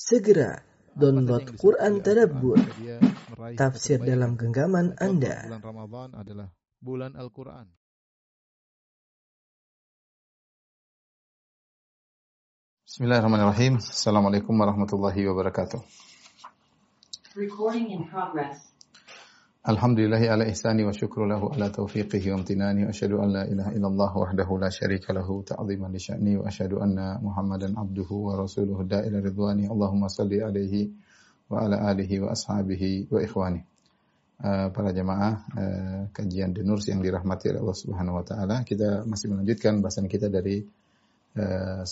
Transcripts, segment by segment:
Segera download Quran Tadabbur, tafsir dalam genggaman Anda. bulan Ramadan adalah bulan Al-Quran. Bismillahirrahmanirrahim. Assalamualaikum warahmatullahi wabarakatuh. Recording in progress. Alhamdulillahi ala ihsani wa syukru lahu ala taufiqihi wa amtinani wa asyhadu an la ilaha illallah wahdahu la syarika lahu ta'ziman li sya'ni wa asyhadu anna Muhammadan abduhu wa rasuluhu da'ila ridwani. Allahumma salli alaihi wa ala alihi wa ashabihi wa ikhwani. Uh, para jamaah uh, kajian Denurs yang dirahmati oleh Allah Subhanahu wa taala, kita masih melanjutkan bahasan kita dari uh,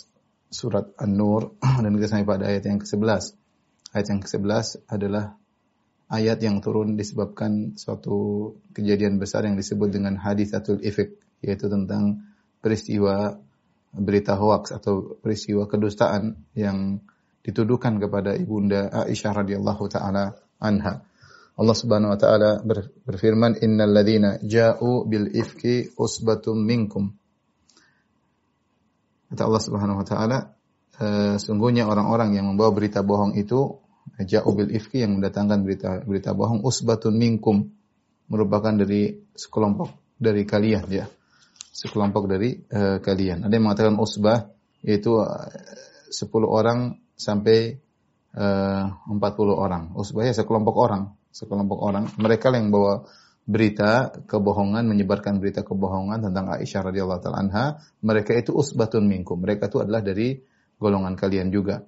surat An-Nur dan kita sampai pada ayat yang ke-11. Ayat yang ke-11 adalah ayat yang turun disebabkan suatu kejadian besar yang disebut dengan hadithatul ifk yaitu tentang peristiwa berita hoax atau peristiwa kedustaan yang dituduhkan kepada ibunda Aisyah radhiyallahu taala anha. Allah Subhanahu wa taala ber- berfirman innal ladzina ja'u bil ifki usbatum minkum. Kata Allah Subhanahu wa taala eh, sungguhnya orang-orang yang membawa berita bohong itu ja'u bil ifki yang mendatangkan berita berita bohong usbatun minkum merupakan dari sekelompok dari kalian ya. Sekelompok dari eh, kalian. Ada yang mengatakan usbah yaitu eh, 10 orang sampai eh, 40 orang. Usbah ya sekelompok orang, sekelompok orang. Mereka yang bawa berita kebohongan, menyebarkan berita kebohongan tentang Aisyah radhiyallahu anha, mereka itu usbatun minkum. Mereka itu adalah dari golongan kalian juga.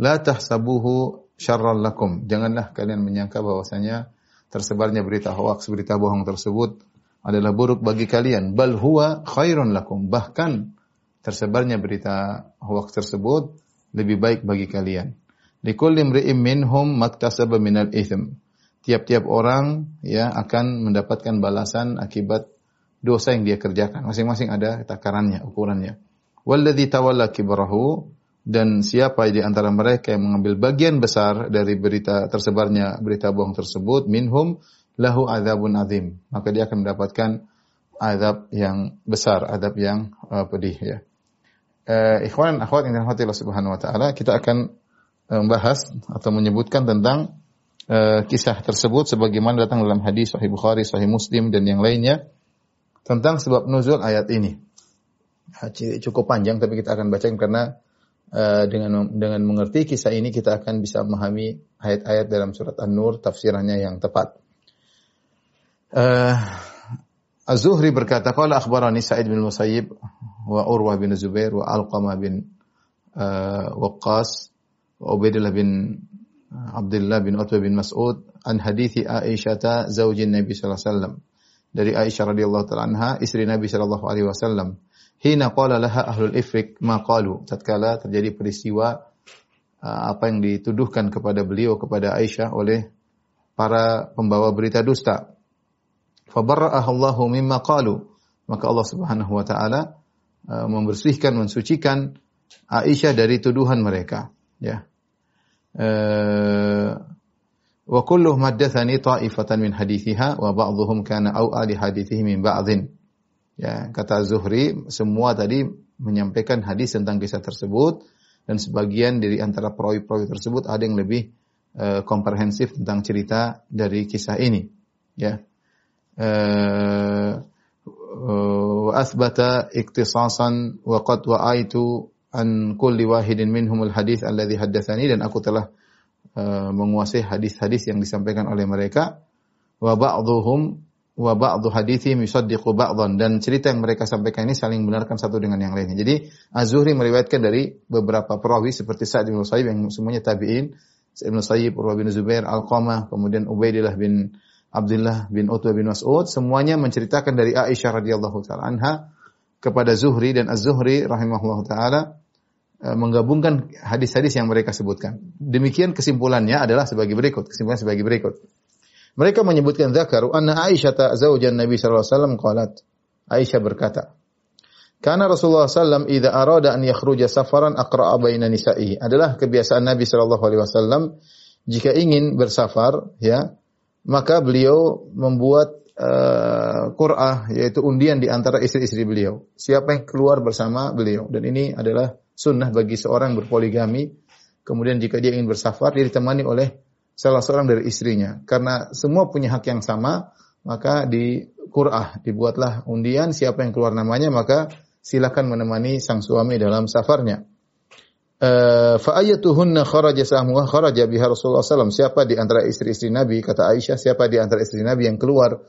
La tahsabuhu syarran lakum. Janganlah kalian menyangka bahwasanya tersebarnya berita hoax, berita bohong tersebut adalah buruk bagi kalian. Bal huwa khairun lakum. Bahkan tersebarnya berita hoax tersebut lebih baik bagi kalian. Likulli imri'in minhum maktasaba minal ithm. Tiap-tiap orang ya akan mendapatkan balasan akibat dosa yang dia kerjakan. Masing-masing ada takarannya, ukurannya. Walladzi tawalla kibrahu dan siapa di antara mereka yang mengambil bagian besar dari berita tersebarnya berita bohong tersebut? Minhum lahu adzabun azim maka dia akan mendapatkan azab yang besar azab yang uh, pedih ya. Uh, ikhwan dan akhwat yang dirahmati Allah Subhanahu wa taala kita akan uh, membahas atau menyebutkan tentang uh, kisah tersebut sebagaimana datang dalam hadis sahih Bukhari sahih Muslim dan yang lainnya tentang sebab nuzul ayat ini. Cukup panjang tapi kita akan bacakan karena Uh, dengan dengan mengerti kisah ini kita akan bisa memahami ayat-ayat dalam surat An-Nur tafsirannya yang tepat. Uh, Az-Zuhri berkata, "Qala akhbarani Sa'id bin Musayyib wa Urwah bin Zubair wa Alqamah bin uh, Waqqas wa Ubaidillah bin Abdullah bin Utbah bin Mas'ud an hadithi Aisyah zaujin Nabi sallallahu alaihi wasallam." Dari Aisyah radhiyallahu taala anha, istri Nabi sallallahu alaihi wasallam. Hina qala laha ahlul ifrik ma qalu. Tatkala terjadi peristiwa uh, apa yang dituduhkan kepada beliau kepada Aisyah oleh para pembawa berita dusta. Fabarra'aha Allahu mimma qalu. Maka Allah Subhanahu wa taala uh, membersihkan mensucikan Aisyah dari tuduhan mereka, ya. Uh, wa kullu haddathani ta'ifatan min hadithiha wa ba'dhum kana aw'a li hadithihi min ba'dhin. Ya, kata Zuhri, semua tadi menyampaikan hadis tentang kisah tersebut dan sebagian dari antara perawi-perawi tersebut ada yang lebih uh, komprehensif tentang cerita dari kisah ini. Ya. Wa asbata iktisasan wa qad wa'aitu an kulli wahidin minhum al-hadis alladhi haddatsani dan aku telah uh, menguasai hadis-hadis yang disampaikan oleh mereka wa ba'dhuhum wa ba'dhu hadithihim yusaddiqu ba'dhan dan cerita yang mereka sampaikan ini saling benarkan satu dengan yang lainnya. Jadi Az-Zuhri meriwayatkan dari beberapa perawi seperti Sa'id bin Musayyib yang semuanya tabi'in, Sa'id bin Musayyib, Urwah bin Zubair, Al-Qamah, kemudian Ubaidillah bin Abdullah bin Utbah bin Mas'ud, semuanya menceritakan dari Aisyah radhiyallahu taala anha kepada Zuhri dan Az-Zuhri rahimahullah taala menggabungkan hadis-hadis yang mereka sebutkan. Demikian kesimpulannya adalah sebagai berikut, kesimpulan sebagai berikut. Mereka menyebutkan zakaru anna Aisyah zaujan Nabi sallallahu alaihi wasallam qalat. Aisyah berkata, "Karena Rasulullah sallam idza arada an yakhruja safaran aqra'a baina nisa'ihi." Adalah kebiasaan Nabi sallallahu alaihi wasallam jika ingin bersafar ya, maka beliau membuat uh, qur'ah yaitu undian di antara istri-istri beliau. Siapa yang keluar bersama beliau dan ini adalah sunnah bagi seorang berpoligami Kemudian jika dia ingin bersafar, dia ditemani oleh salah seorang dari istrinya. Karena semua punya hak yang sama, maka di Qur'ah dibuatlah undian siapa yang keluar namanya maka silakan menemani sang suami dalam safarnya. Eh, fa ayatuhunna kharaja sahmuha kharaja biha Rasulullah SAW. Siapa di antara istri-istri Nabi kata Aisyah, siapa di antara istri Nabi yang keluar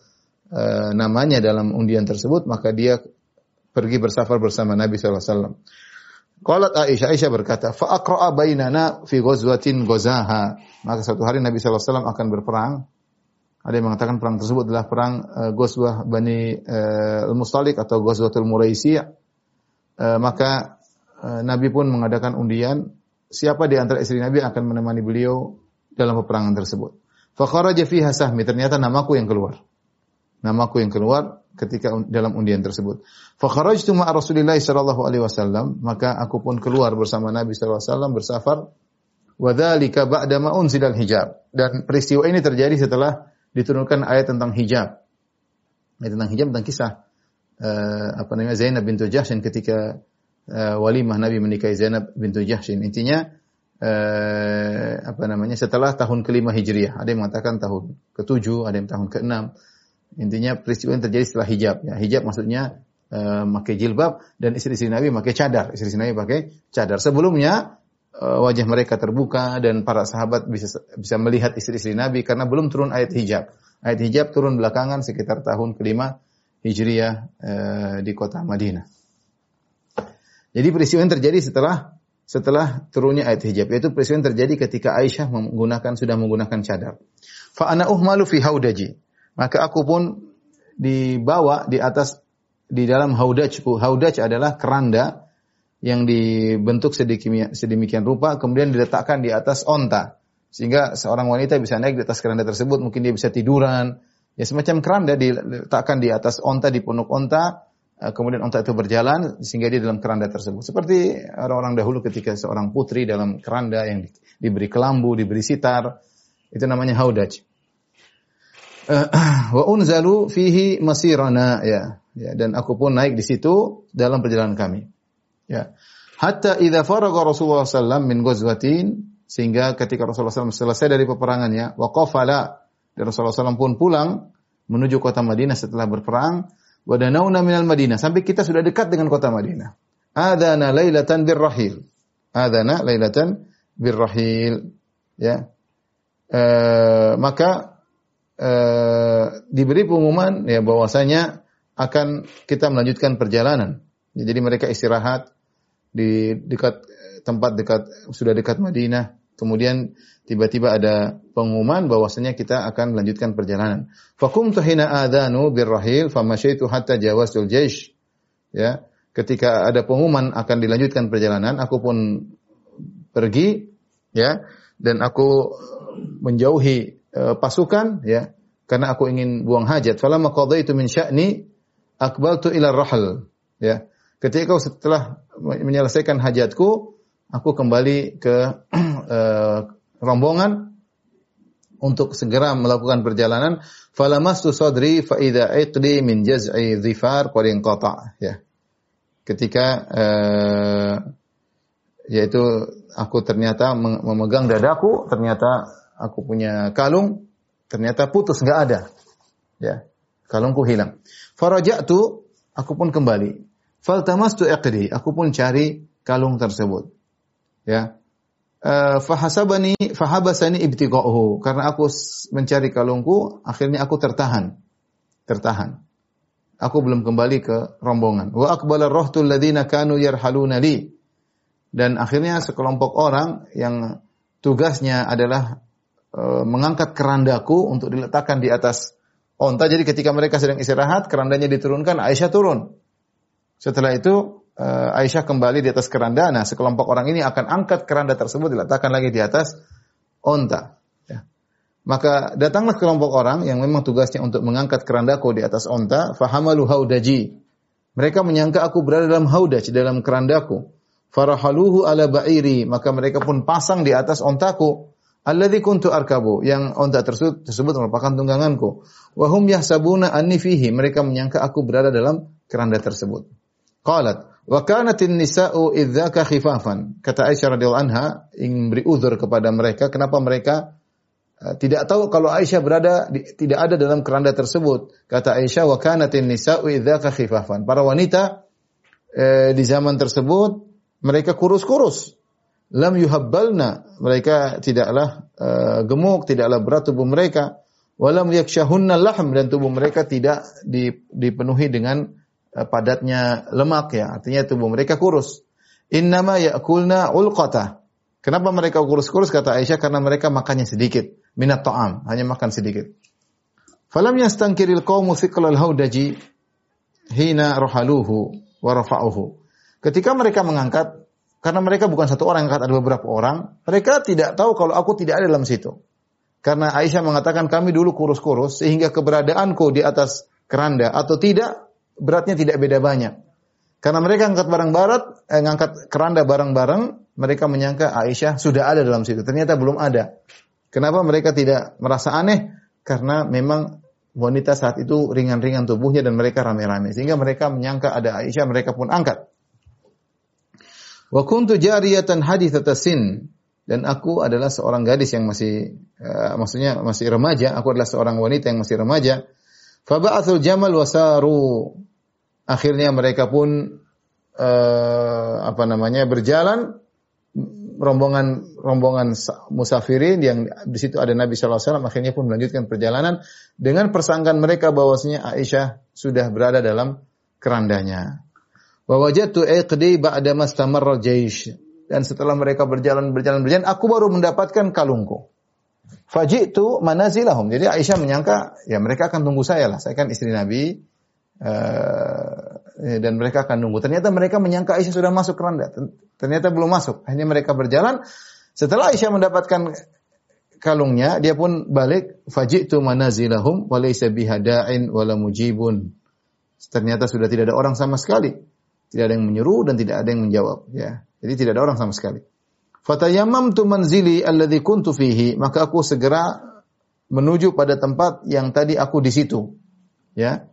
uh, namanya dalam undian tersebut, maka dia pergi bersafar bersama Nabi SAW. Qalat Aisyah, Aisyah berkata, fa aqra'a bainana fi ghazwatin ghazaha. Maka suatu hari Nabi SAW akan berperang. Ada yang mengatakan perang tersebut adalah perang uh, Ghazwah Bani uh, Al-Mustalik atau Ghazwatul Muraisi. Uh, maka Eh, Nabi pun mengadakan undian siapa di antara istri Nabi akan menemani beliau dalam peperangan tersebut. Fakharaja fiha sahmi, ternyata namaku yang keluar. Namaku yang keluar ketika dalam undian tersebut. Fakharajtu ma'a Rasulillah sallallahu alaihi wasallam, maka aku pun keluar bersama Nabi sallallahu alaihi wasallam bersafar. Wa dzalika ba'da ma unzilal hijab. Dan peristiwa ini terjadi setelah diturunkan ayat tentang hijab. Ayat tentang hijab tentang kisah uh, apa namanya Zainab bintu Jahsy ketika uh, walimah Nabi menikahi Zainab bintu Jahshin. Intinya uh, apa namanya setelah tahun kelima Hijriah. Ada yang mengatakan tahun ketujuh, ada yang tahun keenam. Intinya peristiwa yang terjadi setelah hijab. Ya, hijab maksudnya uh, pakai jilbab dan istri-istri Nabi pakai cadar. Istri-istri Nabi pakai cadar. Sebelumnya uh, wajah mereka terbuka dan para sahabat bisa bisa melihat istri-istri Nabi karena belum turun ayat hijab. Ayat hijab turun belakangan sekitar tahun kelima Hijriah uh, di kota Madinah. Jadi peristiwa yang terjadi setelah setelah turunnya ayat hijab yaitu peristiwa yang terjadi ketika Aisyah menggunakan sudah menggunakan cadar. Fa ana uhmalu fi haudaji. Maka aku pun dibawa di atas di dalam haudajku. Haudaj adalah keranda yang dibentuk sedemikian, sedemikian rupa kemudian diletakkan di atas onta sehingga seorang wanita bisa naik di atas keranda tersebut mungkin dia bisa tiduran ya semacam keranda diletakkan di atas onta di punuk onta Eh, kemudian unta itu berjalan sehingga dia dalam keranda tersebut. Seperti orang-orang dahulu ketika seorang putri dalam keranda yang diberi kelambu, diberi sitar, itu namanya haudaj. Eh, wa unzalu fihi masirana ya. ya dan aku pun naik di situ dalam perjalanan kami. Ya. Hatta idza faraga Rasulullah sallallahu min ghazwatin sehingga ketika Rasulullah SAW selesai dari peperangannya, waqafala dan Rasulullah SAW pun pulang menuju kota Madinah setelah berperang, Wadanauna minal Madinah. Sampai kita sudah dekat dengan kota Madinah. Adana lailatan birrahil. Adana lailatan birrahil. Ya. E, maka e, diberi pengumuman ya bahwasanya akan kita melanjutkan perjalanan. Ya, jadi mereka istirahat di dekat tempat dekat sudah dekat Madinah. Kemudian tiba-tiba ada pengumuman bahwasanya kita akan melanjutkan perjalanan. Fakum tuhina adanu birrahil famasyaitu hatta jawazul jaish. Ya, ketika ada pengumuman akan dilanjutkan perjalanan, aku pun pergi ya dan aku menjauhi uh, pasukan ya karena aku ingin buang hajat. Falamma qadaitu min sya'ni akbaltu ila rahl ya. Ketika setelah menyelesaikan hajatku, aku kembali ke uh, rombongan untuk segera melakukan perjalanan falamastu sadri fa idza iqdi min jaz'i dhifar qad inqata ya ketika uh, yaitu aku ternyata memegang dadaku ternyata aku punya kalung ternyata putus enggak ada. Ya kalungku hilang. Faraja'tu aku pun kembali. Faltamastu iqdi aku pun cari kalung tersebut. Ya. Uh, fahasabani fahabasani ibtiqa'uhu karena aku mencari kalungku akhirnya aku tertahan. Tertahan. Aku belum kembali ke rombongan. Wa aqbala rahtul ladzina kanu yarhaluna li. Dan akhirnya sekelompok orang yang tugasnya adalah uh, mengangkat kerandaku untuk diletakkan di atas onta jadi ketika mereka sedang istirahat kerandanya diturunkan Aisyah turun setelah itu uh, Aisyah kembali di atas keranda. Nah, sekelompok orang ini akan angkat keranda tersebut diletakkan lagi di atas onta. Ya. Maka datanglah kelompok orang yang memang tugasnya untuk mengangkat kerandaku di atas onta. Fahamalu haudaji. Mereka menyangka aku berada dalam haudaj, dalam kerandaku. Farahaluhu ala ba'iri. Maka mereka pun pasang di atas ontaku. Alladhi kuntu arkabu. Yang onta tersebut, tersebut merupakan tungganganku. Wahum yahsabuna anni fihi. Mereka menyangka aku berada dalam keranda tersebut. Qalat Wa kanatin nisa'u idzaka khifafan. Kata Aisyah radhiyallahu anha ingin beri uzur kepada mereka kenapa mereka uh, tidak tahu kalau Aisyah berada di, tidak ada dalam keranda tersebut. Kata Aisyah wa kanatin nisa'u idzaka khifafan. Para wanita eh, di zaman tersebut mereka kurus-kurus. Lam yuhabbalna. Mereka tidaklah uh, gemuk, tidaklah berat tubuh mereka. Walam yakshahunna lahm dan tubuh mereka tidak dipenuhi dengan Eh, padatnya lemak ya, artinya tubuh mereka kurus. Innama ya'kulna ulqata. Kenapa mereka kurus-kurus kata Aisyah karena mereka makannya sedikit, minat ta'am, hanya makan sedikit. Falam yastankiril qaumu thiqlal haudaji hina rohaluhu wa rafa'uhu. Ketika mereka mengangkat karena mereka bukan satu orang angkat ada beberapa orang, mereka tidak tahu kalau aku tidak ada dalam situ. Karena Aisyah mengatakan kami dulu kurus-kurus sehingga keberadaanku di atas keranda atau tidak beratnya tidak beda banyak. Karena mereka angkat barang barat, eh, ngangkat keranda barang-barang, mereka menyangka Aisyah sudah ada dalam situ. Ternyata belum ada. Kenapa mereka tidak merasa aneh? Karena memang wanita saat itu ringan-ringan tubuhnya dan mereka rame-rame. Sehingga mereka menyangka ada Aisyah, mereka pun angkat. Wa kuntu jariyatan hadithatasin. Dan aku adalah seorang gadis yang masih, uh, maksudnya masih remaja. Aku adalah seorang wanita yang masih remaja. Faba'athul jamal wasaru. Akhirnya mereka pun uh, apa namanya berjalan rombongan rombongan musafirin yang di situ ada Nabi wasallam akhirnya pun melanjutkan perjalanan dengan persangkaan mereka bahwasanya Aisyah sudah berada dalam kerandanya. Wa wajadtu iqdi ba'da mastamarra jaish dan setelah mereka berjalan berjalan berjalan aku baru mendapatkan kalungku. Fajitu manazilahum. Jadi Aisyah menyangka ya mereka akan tunggu saya lah. Saya kan istri Nabi uh, dan mereka akan nunggu. Ternyata mereka menyangka Aisyah sudah masuk keranda. Ternyata belum masuk. Akhirnya mereka berjalan. Setelah Aisyah mendapatkan kalungnya, dia pun balik. Fajitu manazilahum walaysa bihada'in wala mujibun. Ternyata sudah tidak ada orang sama sekali. Tidak ada yang menyuruh dan tidak ada yang menjawab. Ya, jadi tidak ada orang sama sekali. Fatayammamtu manzili alladhi kuntu fihi, maka aku segera menuju pada tempat yang tadi aku di situ. Ya.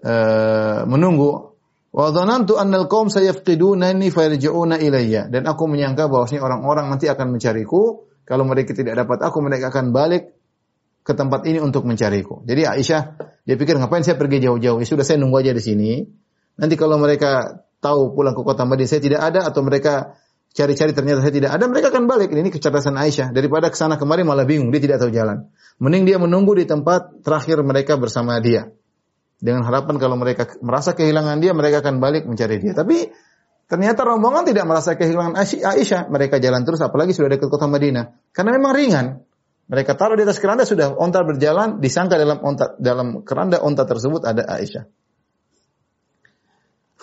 E, menunggu. Wa dhanantu anna al-qaum sayafqidunani fayarji'una ilayya. Dan aku menyangka bahwasanya orang-orang nanti akan mencariku, kalau mereka tidak dapat aku, mereka akan balik ke tempat ini untuk mencariku. Jadi Aisyah dia pikir ngapain saya pergi jauh-jauh? Ya sudah saya nunggu aja di sini. Nanti kalau mereka tahu pulang ke kota Madinah saya tidak ada atau mereka cari-cari ternyata saya tidak ada, mereka akan balik. Ini kecerdasan Aisyah. Daripada ke sana kemari malah bingung, dia tidak tahu jalan. Mending dia menunggu di tempat terakhir mereka bersama dia. Dengan harapan kalau mereka merasa kehilangan dia, mereka akan balik mencari dia. Tapi ternyata rombongan tidak merasa kehilangan Aisyah. Mereka jalan terus, apalagi sudah dekat kota Madinah. Karena memang ringan. Mereka taruh di atas keranda sudah onta berjalan, disangka dalam onta dalam keranda onta tersebut ada Aisyah.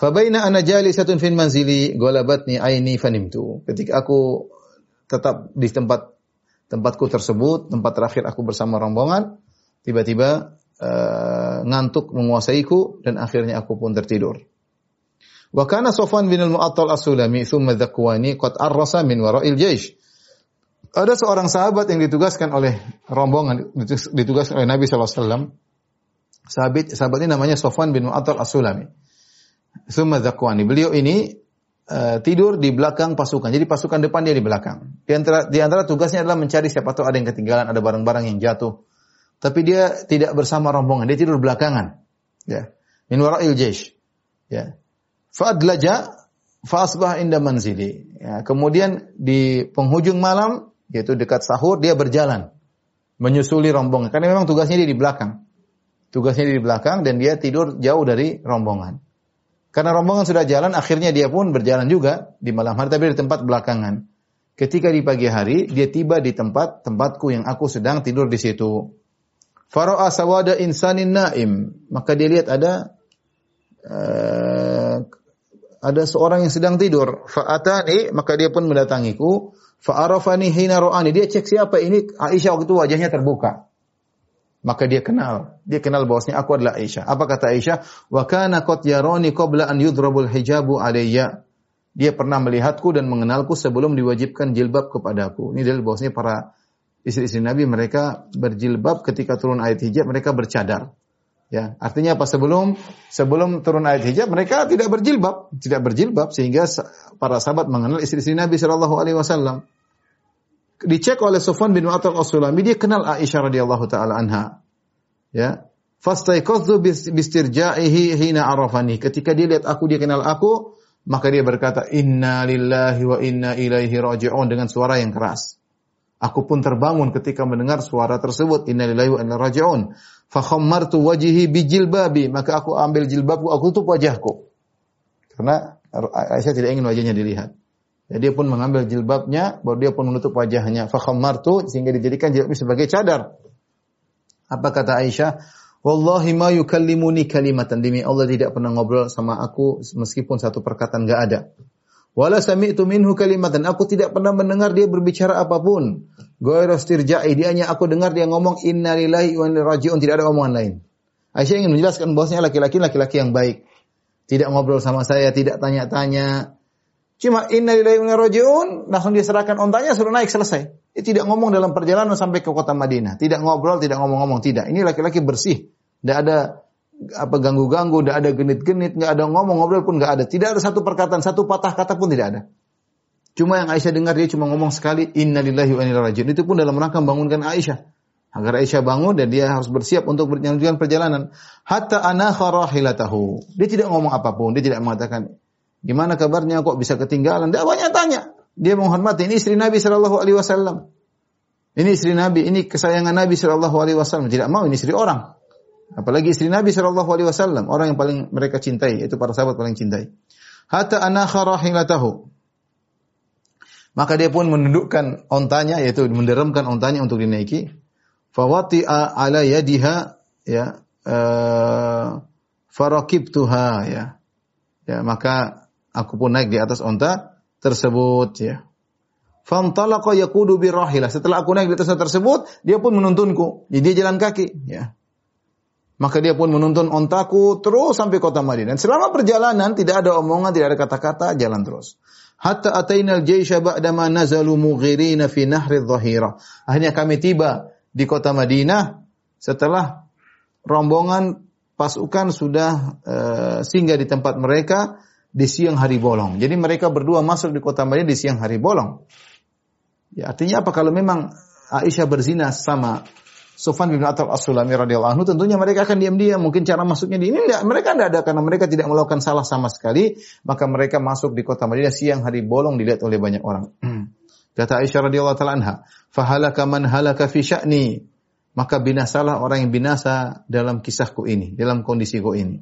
Fabaina ana jalisatun fin manzili golabatni aini fanimtu. Ketika aku tetap di tempat tempatku tersebut, tempat terakhir aku bersama rombongan, tiba-tiba uh, ngantuk menguasaiku dan akhirnya aku pun tertidur. Wa kana Sofwan bin al-Mu'attal as-Sulami thumma dhakwani qad arrasa wara'il jaish. Ada seorang sahabat yang ditugaskan oleh rombongan, ditugaskan oleh Nabi SAW. Sahabat, sahabat ini namanya Sofwan bin Mu'attal as-Sulami. Summa Zakwani. Beliau ini uh, tidur di belakang pasukan. Jadi pasukan depan dia di belakang. Di antara, di antara tugasnya adalah mencari siapa tahu ada yang ketinggalan, ada barang-barang yang jatuh. Tapi dia tidak bersama rombongan, dia tidur belakangan. Ya. Min wara'il jaish. Ya. Fa'adlaja fa'asbah inda manzili. Ya. Kemudian di penghujung malam, yaitu dekat sahur, dia berjalan. Menyusuli rombongan. Karena memang tugasnya dia di belakang. Tugasnya dia di belakang dan dia tidur jauh dari rombongan. Karena rombongan sudah jalan, akhirnya dia pun berjalan juga di malam hari, tapi di tempat belakangan. Ketika di pagi hari, dia tiba di tempat tempatku yang aku sedang tidur di situ. Faro'a sawada insanin naim. Maka dia lihat ada uh, ada seorang yang sedang tidur. Fa'atani, maka dia pun mendatangiku. Fa'arafani hina ro'ani. Dia cek siapa ini. Aisyah waktu itu wajahnya terbuka maka dia kenal. Dia kenal bahwasanya aku adalah Aisyah. Apa kata Aisyah? Wa kana qad yarani qabla an yudrabul hijabu alayya. Dia pernah melihatku dan mengenalku sebelum diwajibkan jilbab kepadaku. Ini dalil bahwasanya para istri-istri Nabi mereka berjilbab ketika turun ayat hijab mereka bercadar. Ya, artinya apa? Sebelum sebelum turun ayat hijab, mereka tidak berjilbab, tidak berjilbab sehingga para sahabat mengenal istri-istri Nabi Shallallahu Alaihi Wasallam. Dicek oleh Sufyan bin Mu'attal As-Sulami, dia kenal Aisyah radhiyallahu taala anha. Ya, fastaiqadhu bis- bistirja'ihi hina arafani. Ketika dia lihat aku, dia kenal aku, maka dia berkata, Inna lillahi wa inna ilaihi raji'un dengan suara yang keras. Aku pun terbangun ketika mendengar suara tersebut. Inna lillahi wa inna raji'un. Fakhammartu wajihi bijilbabi. Maka aku ambil jilbabku, aku tutup wajahku. Karena Aisyah tidak ingin wajahnya dilihat. Jadi dia pun mengambil jilbabnya, baru dia pun menutup wajahnya. Fakhammartu sehingga dijadikan jilbabnya sebagai cadar. Apa kata Aisyah? Wallahi ma yukallimuni kalimatan. Demi Allah tidak pernah ngobrol sama aku meskipun satu perkataan enggak ada. Wala sami'tu minhu kalimatan. Aku tidak pernah mendengar dia berbicara apa pun. Ghairu istirja'i. Dia hanya aku dengar dia ngomong inna lillahi wa inna raji'un. Tidak ada omongan lain. Aisyah ingin menjelaskan bahwasanya laki-laki laki-laki yang baik. Tidak ngobrol sama saya, tidak tanya-tanya. Cuma inna lillahi wa raji'un, langsung dia serahkan ontanya suruh naik selesai. Dia tidak ngomong dalam perjalanan sampai ke kota Madinah. Tidak ngobrol, tidak ngomong-ngomong, tidak. Ini laki-laki bersih. Tidak ada apa ganggu-ganggu, tidak ada genit-genit, nggak ada ngomong, ngobrol pun nggak ada. Tidak ada satu perkataan, satu patah kata pun tidak ada. Cuma yang Aisyah dengar dia cuma ngomong sekali inna lillahi wa inna raji'un. Itu pun dalam rangka membangunkan Aisyah. Agar Aisyah bangun dan dia harus bersiap untuk melanjutkan perjalanan. Hatta anakha rahilatahu. Dia tidak ngomong apa pun, dia tidak mengatakan gimana kabarnya kok bisa ketinggalan. Dia banyak tanya. Dia menghormati ini istri Nabi sallallahu alaihi wasallam. Ini istri Nabi, ini kesayangan Nabi sallallahu alaihi wasallam. Tidak mau ini istri orang. Apalagi istri Nabi sallallahu alaihi wasallam, orang yang paling mereka cintai, itu para sahabat paling cintai. Hatta anakha rahilatahu. Maka dia pun menundukkan ontanya yaitu menderemkan ontanya untuk dinaiki. Fawati'a ala yadiha ya uh, farakibtuha ya. Ya, maka aku pun naik di atas onta tersebut ya. Famtalaqa yaqudu birahilah. Setelah aku naik di atas tersebut, dia pun menuntunku. Jadi dia jalan kaki ya. Maka dia pun menuntun ontaku terus sampai kota Madinah. Selama perjalanan tidak ada omongan, tidak ada kata-kata, jalan terus. Hatta atainal jaisha ba'dama nazalu mughirina fi nahri dhahira. Akhirnya kami tiba di kota Madinah setelah rombongan pasukan sudah uh, singgah di tempat mereka di siang hari bolong. Jadi mereka berdua masuk di kota Madinah di siang hari bolong. Ya, artinya apa? Kalau memang Aisyah berzina sama Sufyan bin Atal As-Sulami radhiyallahu anhu tentunya mereka akan diam-diam. Mungkin cara masuknya di ini enggak. Mereka enggak ada karena mereka tidak melakukan salah sama sekali. Maka mereka masuk di kota Madinah siang hari bolong dilihat oleh banyak orang. Kata Aisyah radhiyallahu taala anha fahalaka man halaka fi sya'ni. Maka binasalah orang yang binasa dalam kisahku ini dalam kondisiku ini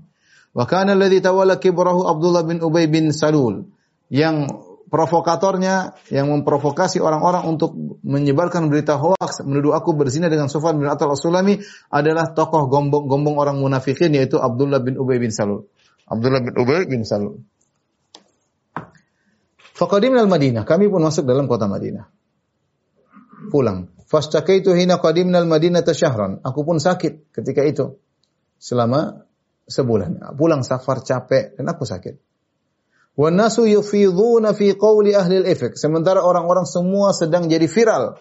wa kana alladhi tawalla kibrahu Abdullah bin Ubay bin Salul yang provokatornya yang memprovokasi orang-orang untuk menyebarkan berita hoax menuduh aku berzina dengan Sufyan bin Atal As-Sulami adalah tokoh gombong-gombong orang munafikin yaitu Abdullah bin Ubay bin Salul. Abdullah bin Ubay bin Salul. Faqadimna al-Madinah, kami pun masuk dalam kota Madinah. Pulang. Fastakaitu hina qadimna al-Madinah syahran. Aku pun sakit ketika itu. Selama sebulan. Pulang safar capek dan aku sakit. Wanasu yufidhuna fi ahli al-ifk. Sementara orang-orang semua sedang jadi viral.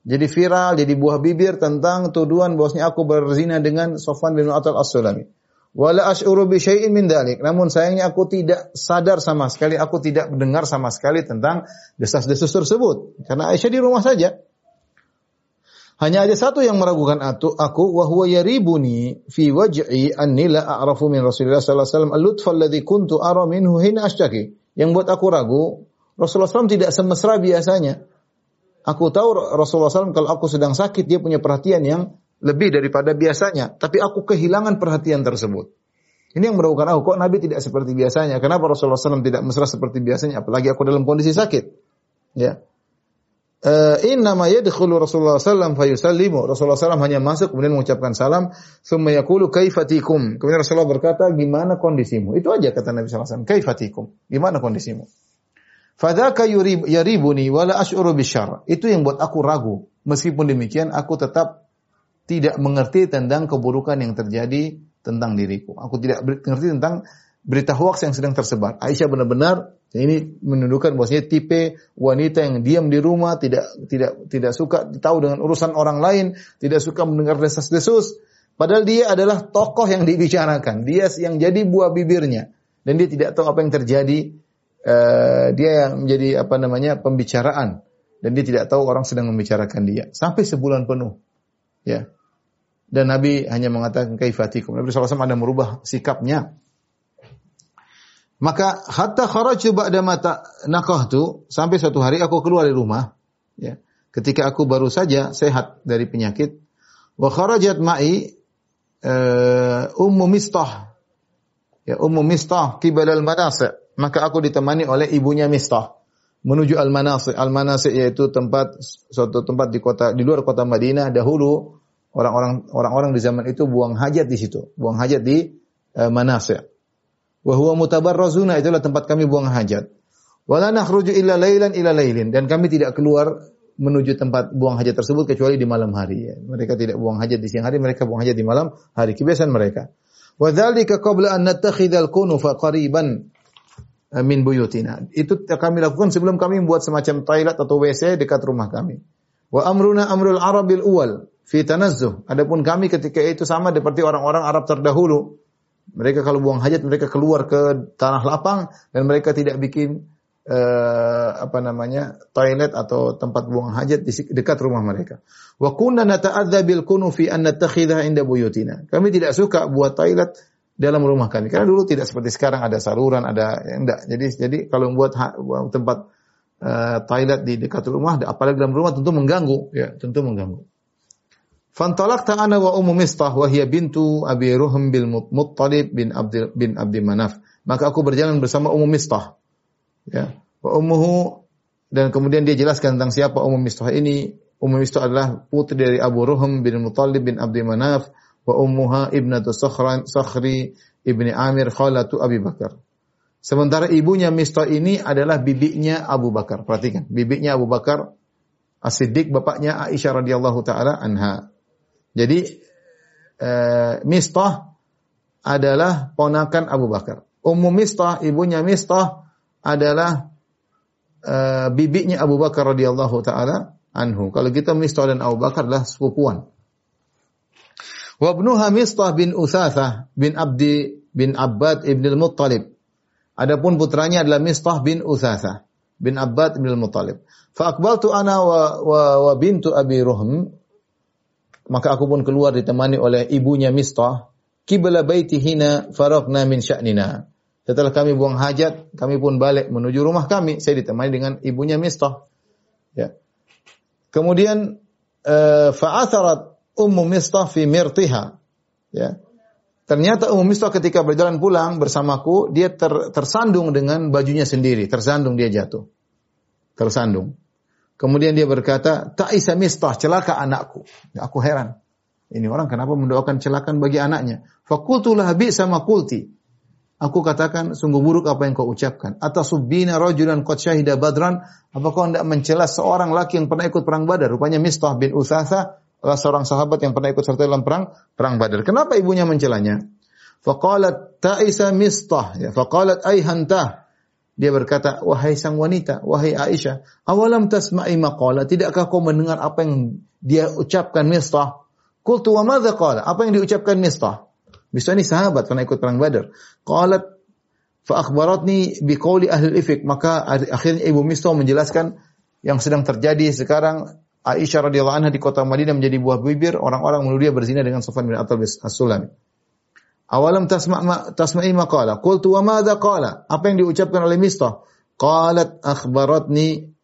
Jadi viral, jadi buah bibir tentang tuduhan bahwasanya aku berzina dengan Sofwan bin Atal As-Sulami. Wala ash'uru bi syai'in min dhalik. Namun sayangnya aku tidak sadar sama sekali, aku tidak mendengar sama sekali tentang desas-desus tersebut. Karena Aisyah di rumah saja. Hanya ada satu yang meragukan aku, wa huwa yaribuni fi waj'i anni la a'rafu min Rasulullah sallallahu alaihi wasallam al-lutfa alladhi kuntu ara minhu hina ashtaki. Yang buat aku ragu, Rasulullah SAW tidak semesra biasanya. Aku tahu Rasulullah SAW kalau aku sedang sakit dia punya perhatian yang lebih daripada biasanya, tapi aku kehilangan perhatian tersebut. Ini yang meragukan aku, kok Nabi tidak seperti biasanya? Kenapa Rasulullah SAW tidak mesra seperti biasanya? Apalagi aku dalam kondisi sakit. Ya. Uh, inna ma yadkhulu Rasulullah sallam fayusallimu. Rasulullah sallam hanya masuk kemudian mengucapkan salam, thumma yaqulu kaifatikum. Kemudian Rasulullah berkata, "Gimana kondisimu?" Itu aja kata Nabi sallallahu alaihi wasallam, "Kaifatikum?" Gimana kondisimu? Fadzaka yaribuni wala ash'uru bisyarr. Itu yang buat aku ragu. Meskipun demikian aku tetap tidak mengerti tentang keburukan yang terjadi tentang diriku. Aku tidak mengerti tentang berita hoax yang sedang tersebar. Aisyah benar-benar ini menunjukkan bahwasanya tipe wanita yang diam di rumah, tidak tidak tidak suka tahu dengan urusan orang lain, tidak suka mendengar desas-desus. Padahal dia adalah tokoh yang dibicarakan. Dia yang jadi buah bibirnya. Dan dia tidak tahu apa yang terjadi. Uh, dia yang menjadi apa namanya pembicaraan. Dan dia tidak tahu orang sedang membicarakan dia. Sampai sebulan penuh. Ya. Dan Nabi hanya mengatakan kaifatikum. Nabi SAW ada merubah sikapnya. Maka hatta kharaju ba'da mata nakahtu sampai suatu hari aku keluar dari rumah ya. Ketika aku baru saja sehat dari penyakit wa kharajat ma'i uh, ummu mistah. Ya ummu mistah qibal al manasi. Maka aku ditemani oleh ibunya mistah menuju al manasi al manasi yaitu tempat suatu tempat di kota di luar kota Madinah. Dahulu orang-orang orang-orang di zaman itu buang hajat di situ. Buang hajat di uh, manasi Wa huwa mutabarrazuna itulah tempat kami buang hajat. Wala nakhruju illa lailan ila lailin dan kami tidak keluar menuju tempat buang hajat tersebut kecuali di malam hari. Ya. Mereka tidak buang hajat di siang hari, mereka buang hajat di malam hari. Kebiasaan mereka. Wa dzalika qabla an nattakhidhal kunufa qariban eh, min buyutina. Itu kami lakukan sebelum kami membuat semacam toilet atau WC dekat rumah kami. Wa amruna amrul arabil uwal fi tanazzuh. Adapun kami ketika itu sama seperti orang-orang Arab terdahulu mereka kalau buang hajat mereka keluar ke tanah lapang dan mereka tidak bikin uh, apa namanya toilet atau tempat buang hajat di dekat rumah mereka. Wa kunna nata'adza bil kunu fi an nattakhidha inda buyutina. Kami tidak suka buat toilet dalam rumah kami. Karena dulu tidak seperti sekarang ada saluran, ada ya enggak. Jadi jadi kalau membuat tempat uh, toilet di dekat rumah apalagi dalam rumah tentu mengganggu, ya, tentu mengganggu. Fantalaqta ana wa ummu Mistah wa hiya bintu Abi Ruhm bil Muttalib bin Abdul bin Abdi Manaf. Maka aku berjalan bersama Ummu Mistah. Ya. Wa ummuhu dan kemudian dia jelaskan tentang siapa Ummu Mistah ini. Ummu Mistah adalah putri dari Abu Ruhm bin Muttalib bin Abdi Manaf wa ummuha ibnatu Sakhri ibni Amir khalatu Abi Bakar. Sementara ibunya Mistah ini adalah bibinya Abu Bakar. Perhatikan, bibinya Abu Bakar As-Siddiq bapaknya Aisyah radhiyallahu taala anha. Jadi eh, Mistah adalah ponakan Abu Bakar. Ummu Mistah, ibunya Mistah adalah eh, bibinya Abu Bakar radhiyallahu taala anhu. Kalau kita Mistah dan Abu Bakar adalah sepupuan. Wabnuha Mistah bin Uthathah bin Abdi bin Abbad ibn al-Muttalib. Adapun putranya adalah Mistah bin Uthathah bin Abbad ibn al-Muttalib. Fa aqbaltu ana wa, wa, wa bintu Abi Ruhm maka aku pun keluar ditemani oleh ibunya Mistah. Kibla baitihina faraqna min sya'nina. Setelah kami buang hajat, kami pun balik menuju rumah kami. Saya ditemani dengan ibunya Mistah. Ya. Kemudian uh, fa'atharat ummu Mistah fi mirtiha. Ya. Ternyata Ummu Mistah ketika berjalan pulang bersamaku, dia ter, tersandung dengan bajunya sendiri, tersandung dia jatuh. Tersandung. Kemudian dia berkata, Ta'isa mistah, celaka anakku. Ya, aku heran. Ini orang kenapa mendoakan celakan bagi anaknya? Fakultulah bi sama kulti. Aku katakan, sungguh buruk apa yang kau ucapkan. Atas subina rajulan qad syahida badran. Apa kau tidak mencela seorang laki yang pernah ikut perang badar? Rupanya Mistah bin Uthasa adalah seorang sahabat yang pernah ikut serta dalam perang perang badar. Kenapa ibunya mencelanya? Faqalat ta'isa Mistah. Ya, faqalat ayhantah. Dia berkata, wahai sang wanita, wahai Aisyah, awalam tasma'i maqala, tidakkah kau mendengar apa yang dia ucapkan Mistah? Qultu wa madza qala? Apa yang diucapkan Mistah? Mistah ini sahabat pernah ikut perang Badar. Qalat fa akhbaratni bi qawli ahli ifik, maka akhirnya Ibu Mistah menjelaskan yang sedang terjadi sekarang Aisyah radhiyallahu anha di kota Madinah menjadi buah bibir orang-orang menuduh dia berzina dengan Sufyan bin Atal as-Sulami. Awalam tasma' ma, tasma'i maqala. Qultu wa madza qala? Apa yang diucapkan oleh Mistah? Qalat akhbaratni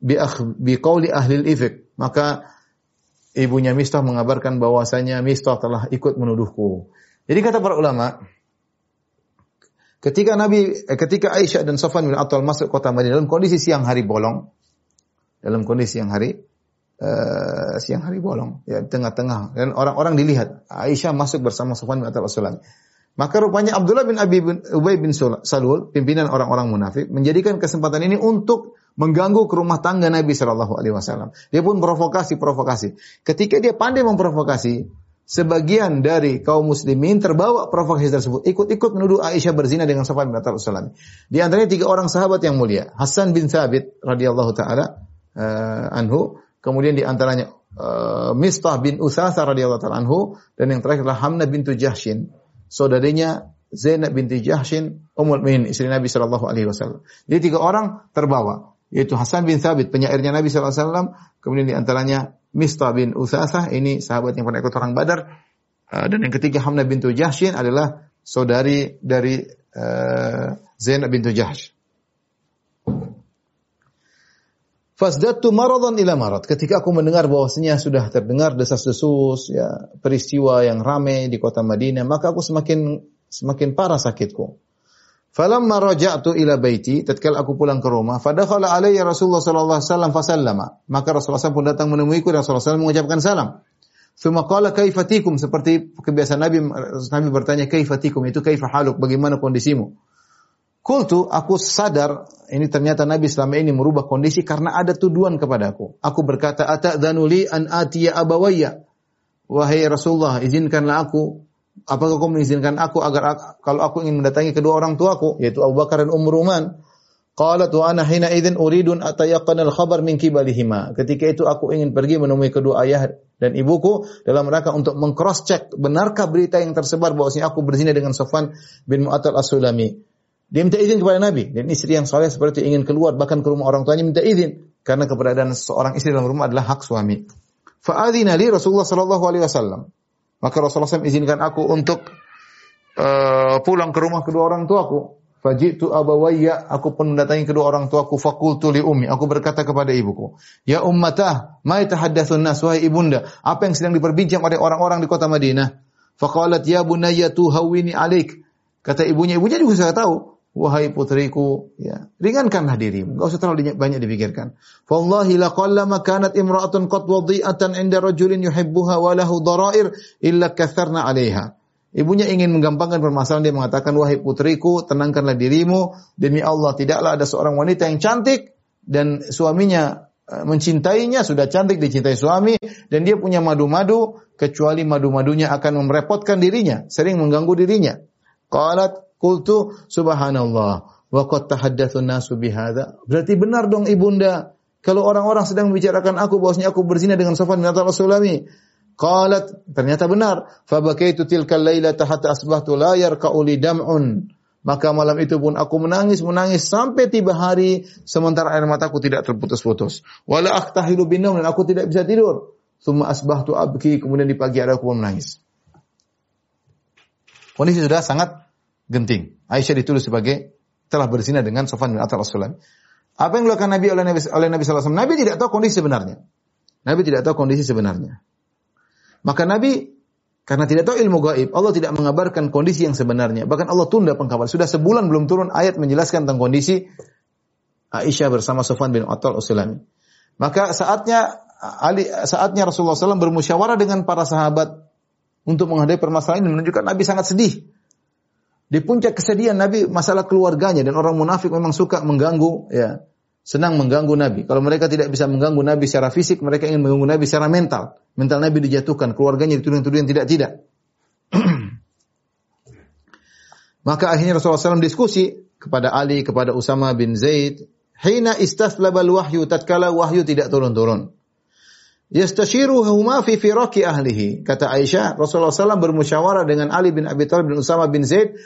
bi akh, bi qawli ahli al-ifk. Maka ibunya Mistah mengabarkan bahwasanya Mistah telah ikut menuduhku. Jadi kata para ulama, ketika Nabi eh, ketika Aisyah dan Safwan bin Attal masuk kota Madinah dalam kondisi siang hari bolong, dalam kondisi siang hari, uh, siang hari bolong, ya tengah-tengah. Dan orang-orang dilihat. Aisyah masuk bersama Sufyan bin Atal Maka rupanya Abdullah bin Abi bin Ubay bin Salul, pimpinan orang-orang munafik, menjadikan kesempatan ini untuk mengganggu ke rumah tangga Nabi Shallallahu Alaihi Wasallam. Dia pun provokasi-provokasi. Ketika dia pandai memprovokasi, sebagian dari kaum muslimin terbawa provokasi tersebut, ikut-ikut menuduh Aisyah berzina dengan Sufyan bin Atal Di antaranya tiga orang sahabat yang mulia, Hasan bin Thabit radhiyallahu taala uh, anhu, Kemudian di antaranya uh, Mistah bin Utsasa radhiyallahu taala anhu dan yang terakhir adalah Hamna bintu Jahshin, saudarinya Zainab binti Jahshin Ummul Mukminin istri Nabi sallallahu alaihi wasallam. Jadi tiga orang terbawa, yaitu Hasan bin Thabit penyairnya Nabi sallallahu alaihi wasallam, kemudian di antaranya Mistah bin Utsasa ini sahabat yang pernah ikut perang Badar uh, dan yang ketiga Hamna bintu Jahshin adalah saudari dari uh, Zainab bintu Jahsh. Fasdatu maradan ila marad. Ketika aku mendengar bahwasanya sudah terdengar desas-desus ya peristiwa yang ramai di kota Madinah, maka aku semakin semakin parah sakitku. Falamma raja'tu ila baiti, tatkala aku pulang ke rumah, fadakhala alayya Rasulullah sallallahu alaihi wasallam fasallama. Maka Rasulullah SAW pun datang menemuiku dan Rasulullah SAW mengucapkan salam. Thumma qala kaifatikum seperti kebiasaan Nabi Nabi bertanya kaifatikum itu kaifa haluk bagaimana kondisimu? Kultu, aku sadar ini ternyata Nabi selama ini merubah kondisi karena ada tuduhan kepadaku. Aku berkata, Ata'dhanuli an atiya abawayya. Wahai Rasulullah, izinkanlah aku. Apakah kau mengizinkan aku agar kalau aku ingin mendatangi kedua orang tuaku, yaitu Abu Bakar dan Ummu Ruman. Qalat wa ana hina idzin uridun atayaqan al-khabar min kibalihima. Ketika itu aku ingin pergi menemui kedua ayah dan ibuku dalam rangka untuk mengcross check benarkah berita yang tersebar bahwasanya aku berzina dengan Sofwan bin Mu'attal As-Sulami. Dia minta izin kepada Nabi. Dan istri yang soleh seperti ingin keluar bahkan ke rumah orang tuanya minta izin. Karena keberadaan seorang istri dalam rumah adalah hak suami. Fa'adhina li Rasulullah sallallahu alaihi wasallam. Maka Rasulullah SAW izinkan aku untuk uh, pulang ke rumah kedua orang tuaku. Fajitu abawayya, aku pun mendatangi kedua orang tuaku. Fakultu li ummi, aku berkata kepada ibuku. Ya ummatah, ma yatahaddatsun nas, wahai ibunda. Apa yang sedang diperbincang oleh orang-orang di kota Madinah? Faqalat ya bunayya tuhawini alik. Kata ibunya, ibunya juga sudah tahu wahai putriku, ya, ringankanlah dirimu, enggak usah terlalu banyak dipikirkan. Wallahi laqallama kanat imra'atun qad wadi'atan 'inda rajulin yuhibbuha wa lahu dharair illa katharna 'alaiha. Ibunya ingin menggampangkan permasalahan dia mengatakan wahai putriku tenangkanlah dirimu demi Allah tidaklah ada seorang wanita yang cantik dan suaminya eh, mencintainya sudah cantik dicintai suami dan dia punya madu-madu kecuali madu-madunya akan merepotkan dirinya sering mengganggu dirinya. Qalat Qultu subhanallah wa qad tahaddatsu nasu. Berarti benar dong ibunda kalau orang-orang sedang membicarakan aku bahwasanya aku berzina dengan Safwan bin Atal Sulami. Qalat ternyata benar. Fa bakaitu tilkal lailata hatta asbahtu la yarka'u li dam'un. Maka malam itu pun aku menangis menangis sampai tiba hari sementara air mataku tidak terputus-putus. Wala aktahilu binam dan aku tidak bisa tidur. Summa asbahtu abki kemudian di pagi hari aku pun menangis. Kondisi sudah sangat genting. Aisyah ditulis sebagai telah berzina dengan Sofan bin Atal Rasulullah. Apa yang dilakukan Nabi oleh Nabi oleh Nabi SAW? Nabi tidak tahu kondisi sebenarnya. Nabi tidak tahu kondisi sebenarnya. Maka Nabi karena tidak tahu ilmu gaib, Allah tidak mengabarkan kondisi yang sebenarnya. Bahkan Allah tunda pengkabaran. Sudah sebulan belum turun ayat menjelaskan tentang kondisi Aisyah bersama Sofan bin Atal Usulami. Maka saatnya Ali, saatnya Rasulullah SAW bermusyawarah dengan para sahabat untuk menghadapi permasalahan ini menunjukkan Nabi sangat sedih. Di puncak kesedihan Nabi masalah keluarganya dan orang munafik memang suka mengganggu ya senang mengganggu Nabi. Kalau mereka tidak bisa mengganggu Nabi secara fisik, mereka ingin mengganggu Nabi secara mental. Mental Nabi dijatuhkan, keluarganya dituduh-tuduh yang tidak-tidak. Maka akhirnya Rasulullah SAW diskusi kepada Ali, kepada Usama bin Zaid. Hina istaflabal wahyu, tatkala wahyu tidak turun-turun. Yastashiruhuma fi firaki ahlihi. Kata Aisyah, Rasulullah SAW bermusyawarah dengan Ali bin Abi Thalib bin Usama bin Zaid.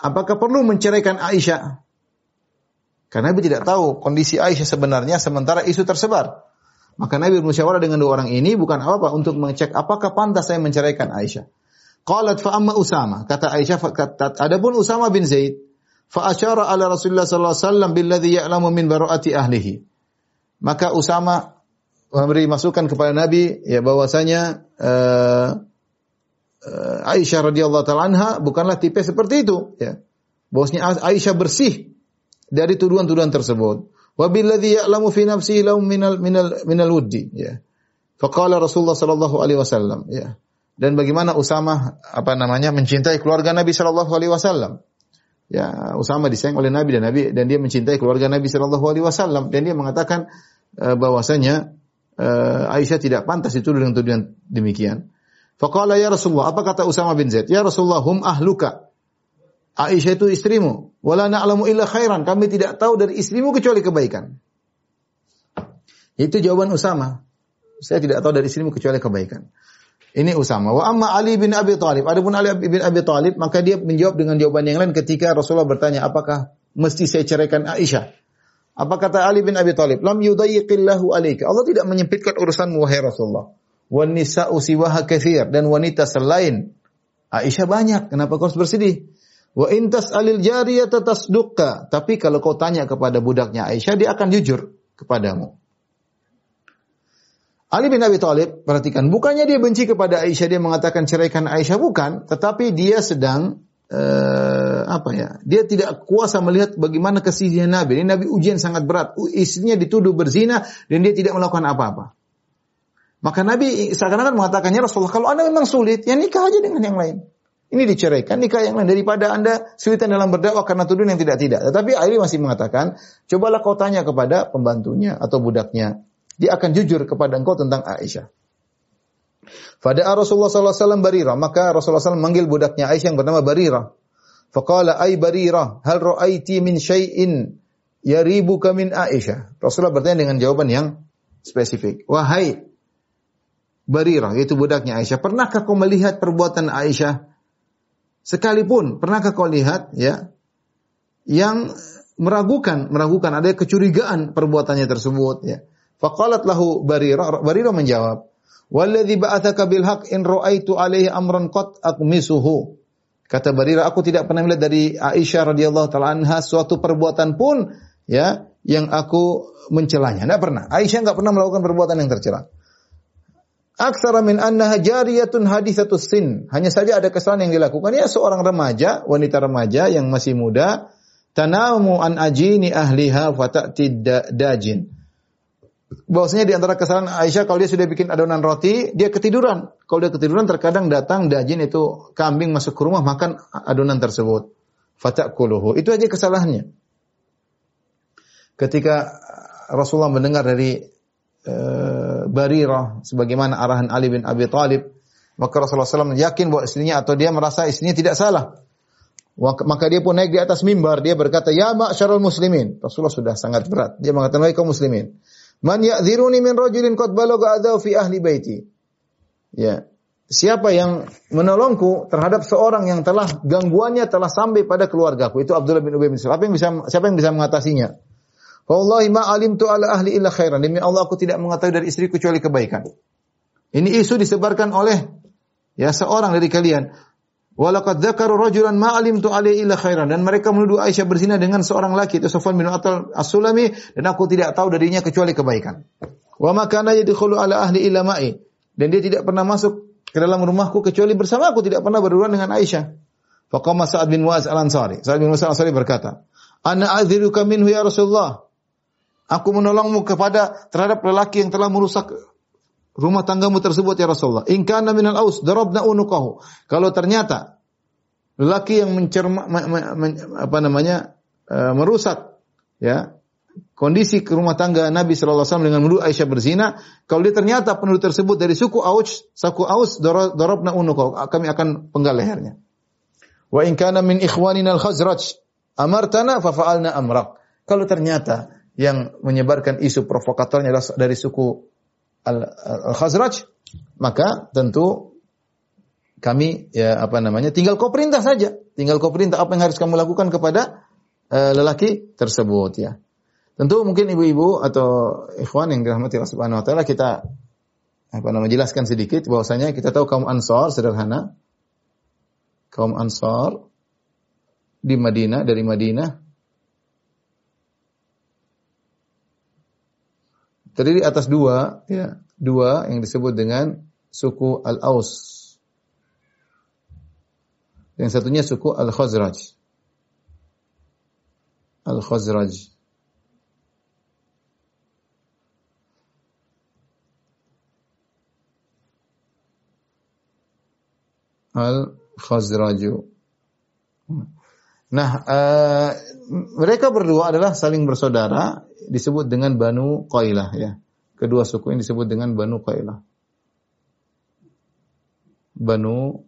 Apakah perlu menceraikan Aisyah? Karena Nabi tidak tahu kondisi Aisyah sebenarnya sementara isu tersebar. Maka Nabi bermusyawarah dengan dua orang ini bukan apa-apa untuk mengecek apakah pantas saya menceraikan Aisyah. Qalat fa amma Usama. Kata Aisyah, adapun Usama bin Zaid, fa asyara ala Rasulullah sallallahu alaihi wasallam billadhi ya'lamu min bara'ati ahlihi. Maka Usama memberi masukan kepada Nabi ya bahwasanya uh, uh, Aisyah radhiyallahu taala anha bukanlah tipe seperti itu ya. Bahwasanya Aisyah bersih dari tuduhan-tuduhan tersebut. Wa billadzi ya'lamu fi nafsihi law minal minal minal wuddi ya. Faqala Rasulullah sallallahu alaihi wasallam ya. Dan bagaimana Usama apa namanya mencintai keluarga Nabi sallallahu alaihi wasallam. Ya, Usama disayang oleh Nabi dan Nabi dan dia mencintai keluarga Nabi sallallahu alaihi wasallam dan dia mengatakan uh, bahwasanya uh, Aisyah tidak pantas itu dengan tuduhan demikian. Faqala ya Rasulullah, apa kata Usama bin Zaid? Ya Rasulullah, hum ahluka. Aisyah itu istrimu. Wala na'lamu illa khairan. Kami tidak tahu dari istrimu kecuali kebaikan. Itu jawaban Usama. saya tidak tahu dari istrimu kecuali kebaikan. Ini Usama. Wa amma Ali bin Abi Thalib. Adapun Ali bin Abi Thalib, maka dia menjawab dengan jawaban yang lain ketika Rasulullah bertanya, apakah mesti saya ceraikan Aisyah? Apa kata Ali bin Abi Thalib? Lam yudayyiqillahu alaika. Allah tidak menyempitkan urusanmu wahai Rasulullah. Wan nisa'u siwaha kathir. Dan wanita selain Aisyah banyak. Kenapa kau harus bersedih? Wa intas alil jariyata tasdukka. Tapi kalau kau tanya kepada budaknya Aisyah, dia akan jujur kepadamu. Ali bin Abi Thalib, perhatikan, bukannya dia benci kepada Aisyah, dia mengatakan ceraikan Aisyah, bukan. Tetapi dia sedang, uh, apa ya, dia tidak kuasa melihat bagaimana kesihnya Nabi. Ini Nabi ujian sangat berat. Istrinya dituduh berzina, dan dia tidak melakukan apa-apa. Maka Nabi seakan-akan mengatakannya Rasulullah, kalau anda memang sulit, ya nikah aja dengan yang lain. Ini diceraikan, nikah yang lain. Daripada anda sulitan dalam berdakwah karena tuduhan yang tidak-tidak. Tetapi Ali masih mengatakan, cobalah kau tanya kepada pembantunya atau budaknya dia akan jujur kepada engkau tentang Aisyah. Pada Rasulullah SAW Barira, maka Rasulullah SAW manggil budaknya Aisyah yang bernama Barira. Faqala ay Barira, hal ra'aiti min syai'in yaribuka min Aisyah. Rasulullah bertanya dengan jawaban yang spesifik. Wahai Barira, yaitu budaknya Aisyah, pernahkah kau melihat perbuatan Aisyah sekalipun? Pernahkah kau lihat ya yang meragukan, meragukan ada kecurigaan perbuatannya tersebut ya. Faqalat lahu Barira, Barira menjawab, "Walladzi ba'atsaka bil haqq in ra'aitu alaihi amran qad aqmisuhu." Kata Barira, aku tidak pernah melihat dari Aisyah radhiyallahu taala anha suatu perbuatan pun ya yang aku mencelanya. Tidak pernah. Aisyah enggak pernah melakukan perbuatan yang tercela. Aksara min annaha jariyatun hadithatus sin. Hanya saja ada kesalahan yang dilakukan. Ya seorang remaja, wanita remaja yang masih muda, tanamu an ajini ahliha fatati dajin bahwasanya di antara kesalahan Aisyah kalau dia sudah bikin adonan roti, dia ketiduran. Kalau dia ketiduran terkadang datang dajin itu kambing masuk ke rumah makan adonan tersebut. Fatakuluhu. Itu aja kesalahannya. Ketika Rasulullah mendengar dari uh, Barirah sebagaimana arahan Ali bin Abi Thalib, maka Rasulullah SAW yakin bahwa istrinya atau dia merasa istrinya tidak salah. Maka dia pun naik di atas mimbar, dia berkata, "Ya ma'syarul muslimin." Rasulullah sudah sangat berat. Dia mengatakan, "Wahai kaum muslimin, Man ya'dziruni min rajulin qad balagha adaw fi ahli baiti. Ya. Siapa yang menolongku terhadap seorang yang telah gangguannya telah sampai pada keluargaku. Itu Abdullah bin Ubay bin Salul. Siapa yang bisa siapa yang bisa mengatasinya? Wallahi ma alimtu ala ahli illa khairan. Demi Allah aku tidak mengetahui dari istri kecuali kebaikan. Ini isu disebarkan oleh ya seorang dari kalian. Walaqad dzakaru rajulan ma alimtu alaihi illa khairan dan mereka menuduh Aisyah berzina dengan seorang laki itu Sufyan bin Atal As-Sulami dan aku tidak tahu darinya kecuali kebaikan. Wa ma kana yadkhulu ala ahli illa ma'i dan dia tidak pernah masuk ke dalam rumahku kecuali bersama aku tidak pernah berduaan dengan Aisyah. Faqama Sa'ad bin Mu'az Al-Ansari. Sa'ad bin Mu'az Al-Ansari berkata, "Ana adziruka minhu ya Rasulullah." Aku menolongmu kepada terhadap lelaki yang telah merusak rumah tanggamu tersebut ya Rasulullah. In kana minal aus darabna unukahu. Kalau ternyata lelaki yang mencerma me, me, me, apa namanya uh, merusak ya kondisi ke rumah tangga Nabi sallallahu alaihi wasallam dengan menuduh Aisyah berzina, kalau dia ternyata penuduh tersebut dari suku Aus, suku Aus darabna unukahu, kami akan penggal lehernya. Wa in kana min ikhwanina al-Khazraj amartana fa fa'alna amrak. Kalau ternyata yang menyebarkan isu provokatornya dari suku Al-Khazraj, maka tentu kami ya apa namanya tinggal kau perintah saja, tinggal kau perintah apa yang harus kamu lakukan kepada uh, lelaki tersebut ya. Tentu mungkin ibu-ibu atau ikhwan yang dirahmati Allah Subhanahu wa taala kita apa namanya jelaskan sedikit bahwasanya kita tahu kaum Ansar sederhana. Kaum Ansar di Madinah dari Madinah terdiri atas dua, ya, dua yang disebut dengan suku Al-Aus. Yang satunya suku Al-Khazraj. Al-Khazraj. Al-Khazraju. Nah, uh, mereka berdua adalah saling bersaudara disebut dengan Banu Qailah ya. Kedua suku ini disebut dengan Banu Qailah. Banu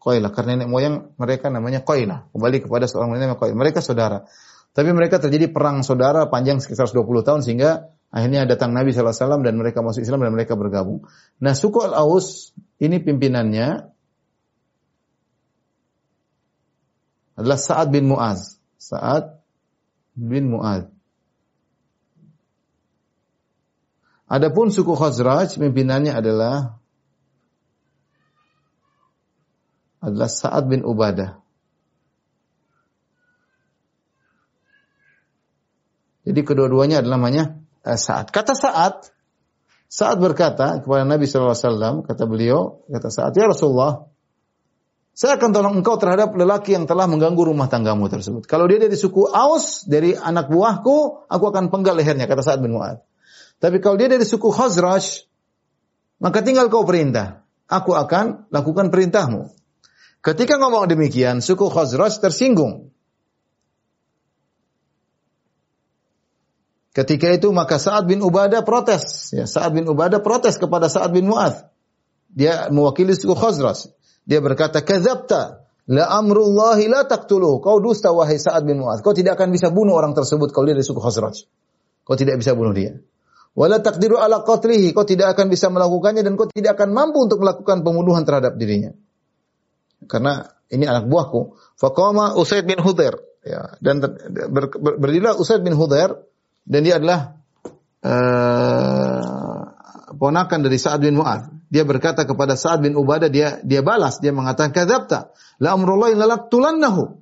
Qailah karena nenek moyang mereka namanya Qailah. Kembali kepada seorang nenek Qailah. Mereka saudara. Tapi mereka terjadi perang saudara panjang sekitar 20 tahun sehingga Akhirnya datang Nabi SAW dan mereka masuk Islam dan mereka bergabung. Nah suku Al-Aus ini pimpinannya adalah Sa'ad bin Mu'az. Sa'ad bin Mu'az. Adapun suku Khazraj pimpinannya adalah adalah Sa'ad bin Ubadah. Jadi kedua-duanya adalah namanya eh, Sa'ad. Kata Sa'ad, Sa'ad berkata kepada Nabi SAW, kata beliau, kata Sa'ad, Ya Rasulullah, saya akan tolong engkau terhadap lelaki yang telah mengganggu rumah tanggamu tersebut. Kalau dia dari suku Aus, dari anak buahku, aku akan penggal lehernya, kata Sa'ad bin Mu'ad. Tapi kalau dia dari suku Khazraj, maka tinggal kau perintah. Aku akan lakukan perintahmu. Ketika ngomong demikian, suku Khazraj tersinggung. Ketika itu maka Sa'ad bin Ubadah protes. Ya, Sa'ad bin Ubadah protes kepada Sa'ad bin Mu'adz. Dia mewakili suku Khazraj. Dia berkata, "Kadzabta, la amrullahi la taqtuluhu." Kau dusta wahai Sa'ad bin Mu'adz. Kau tidak akan bisa bunuh orang tersebut kalau dia dari suku Khazraj. Kau tidak bisa bunuh dia. Wala taqdiru ala qatlihi. Kau tidak akan bisa melakukannya dan kau tidak akan mampu untuk melakukan pembunuhan terhadap dirinya. Karena ini anak buahku. Faqama Usaid bin Hudair. Ya, dan ber, ber, berdirilah Usaid bin Hudair dan dia adalah uh, ponakan dari Sa'ad bin Mu'ad. Dia berkata kepada Sa'ad bin Ubadah, dia dia balas, dia mengatakan, "Kadzabta, la amrullahi lalaqtulannahu."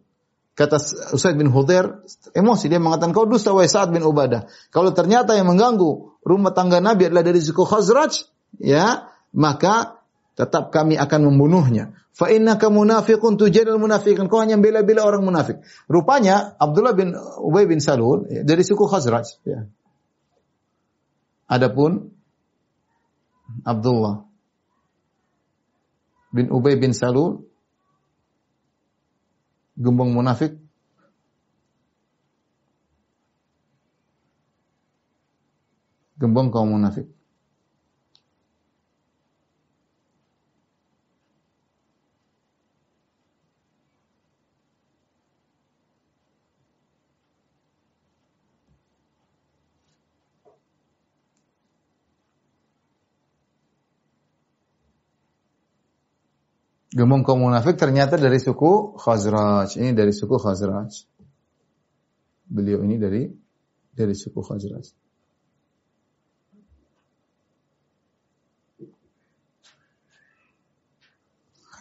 Kata Usaid bin Hudair, emosi dia mengatakan, "Kau dusta wahai Sa'ad bin Ubadah. Kalau ternyata yang mengganggu rumah tangga Nabi adalah dari suku Khazraj, ya, maka tetap kami akan membunuhnya. Fa innaka munafiqun tujadil munafiqin. Kau hanya bela-bela orang munafik. Rupanya Abdullah bin Ubay bin Salul ya, dari suku Khazraj. Ya. Adapun Abdullah bin Ubay bin Salul gembong munafik. Gembong kaum munafik Gembong kaum munafik ternyata dari suku Khazraj. Ini dari suku Khazraj. Beliau ini dari dari suku Khazraj.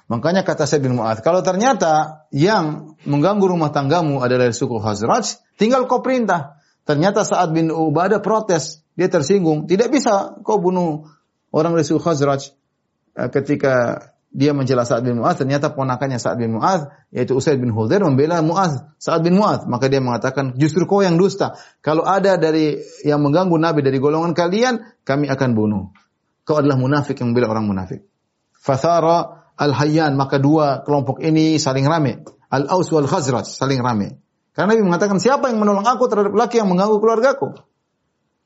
Makanya kata saya bin Mu'ad, kalau ternyata yang mengganggu rumah tanggamu adalah dari suku Khazraj, tinggal kau perintah. Ternyata saat bin Ubadah protes, dia tersinggung. Tidak bisa kau bunuh orang dari suku Khazraj eh, ketika dia mencela Sa'ad bin Mu'az, ternyata ponakannya Sa'ad bin Mu'az, yaitu Usaid bin Hudair membela Mu'az, Sa'ad bin Mu'az. Maka dia mengatakan, justru kau yang dusta. Kalau ada dari yang mengganggu Nabi dari golongan kalian, kami akan bunuh. Kau adalah munafik yang membela orang munafik. Fathara al-hayyan, maka dua kelompok ini saling rame. Al-Aus wal Khazraj, saling rame. Karena Nabi mengatakan, siapa yang menolong aku terhadap laki yang mengganggu keluargaku?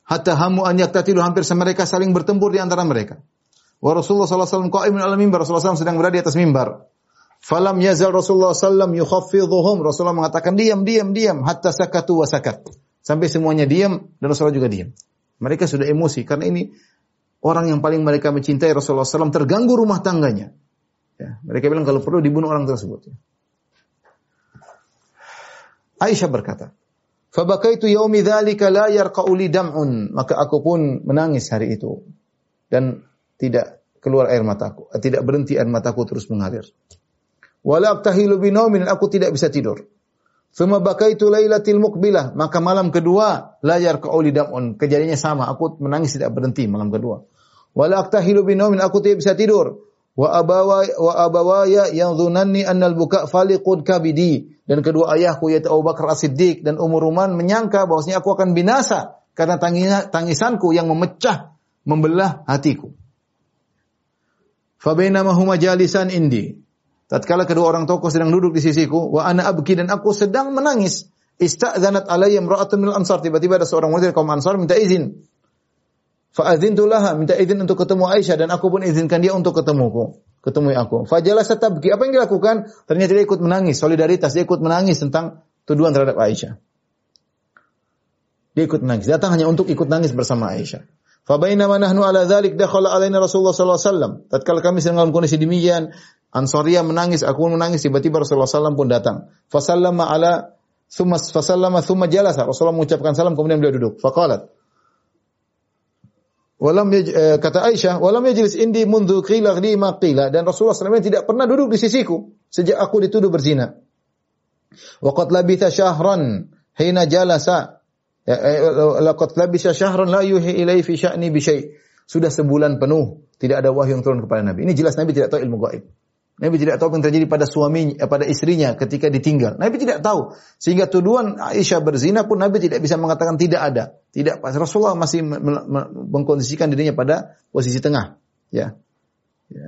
Hatta hamu an yaktatilu, hampir mereka saling bertempur di antara mereka. Wa Rasulullah sallallahu alaihi wasallam qa'imun ala mimbar. Rasulullah SAW sedang berada di atas mimbar. Falam yazal Rasulullah sallam yukhaffidhuhum. Rasulullah mengatakan diam, diam, diam hatta sakatu wa sakat. Sampai semuanya diam dan Rasulullah juga diam. Mereka sudah emosi karena ini orang yang paling mereka mencintai Rasulullah SAW terganggu rumah tangganya. Ya, mereka bilang kalau perlu dibunuh orang tersebut. Ya. Aisyah berkata, "Fabakaitu yaumi dzalika la yarqa'u dam'un." Maka aku pun menangis hari itu. Dan tidak keluar air mataku, tidak berhenti air mataku terus mengalir. Wala abtahilu aku tidak bisa tidur. Thumma bakaitu lailatil muqbilah, maka malam kedua layar ke dam'un, kejadiannya sama, aku menangis tidak berhenti malam kedua. Wala abtahilu binaumin, aku tidak bisa tidur. Wa abawa wa abawaya yang zunanni annal buka faliqud kabidi dan kedua ayahku yaitu Abu Bakar As-Siddiq dan Umar Ruman menyangka bahwasanya aku akan binasa karena tangisanku yang memecah membelah hatiku. Fabainama huma jalisan indi. Tatkala kedua orang tokoh sedang duduk di sisiku, wa ana abki dan aku sedang menangis. Ista'zanat alayya imra'atun min ansar Tiba-tiba ada seorang wanita kaum Ansar minta izin. Fa'adzintu laha, minta izin untuk ketemu Aisyah dan aku pun izinkan dia untuk ketemuku. Ketemu aku. Fajalasa tabki. Apa yang dilakukan? Ternyata dia ikut menangis, solidaritas, dia ikut menangis tentang tuduhan terhadap Aisyah. Dia ikut nangis. Datang hanya untuk ikut nangis bersama Aisyah. Fabainama nahnu ala dzalik dakhala alaina Rasulullah sallallahu alaihi wasallam. Tatkala kami sedang dalam kondisi demikian, Ansaria menangis, aku pun menangis, tiba-tiba Rasulullah sallallahu pun datang. Fasallama ala thumma fasallama thumma jalasa. Rasulullah mengucapkan salam kemudian beliau duduk. Faqalat Walam eh, kata Aisyah, walam yajlis indi mundu qila li ma qila dan Rasulullah SAW tidak pernah duduk di sisiku sejak aku dituduh berzina. Waqad labitha syahran hina jalasa laqad labisa syahran la yuhi ilai fi sya'ni bi. Sudah sebulan penuh tidak ada wahyu yang turun kepada Nabi. Ini jelas Nabi tidak tahu ilmu gaib. Nabi tidak tahu apa yang terjadi pada suaminya, eh, pada istrinya ketika ditinggal. Nabi tidak tahu. Sehingga tuduhan Aisyah berzina pun Nabi tidak bisa mengatakan tidak ada. Tidak. Rasulullah masih mengkondisikan dirinya pada posisi tengah. Ya. ya.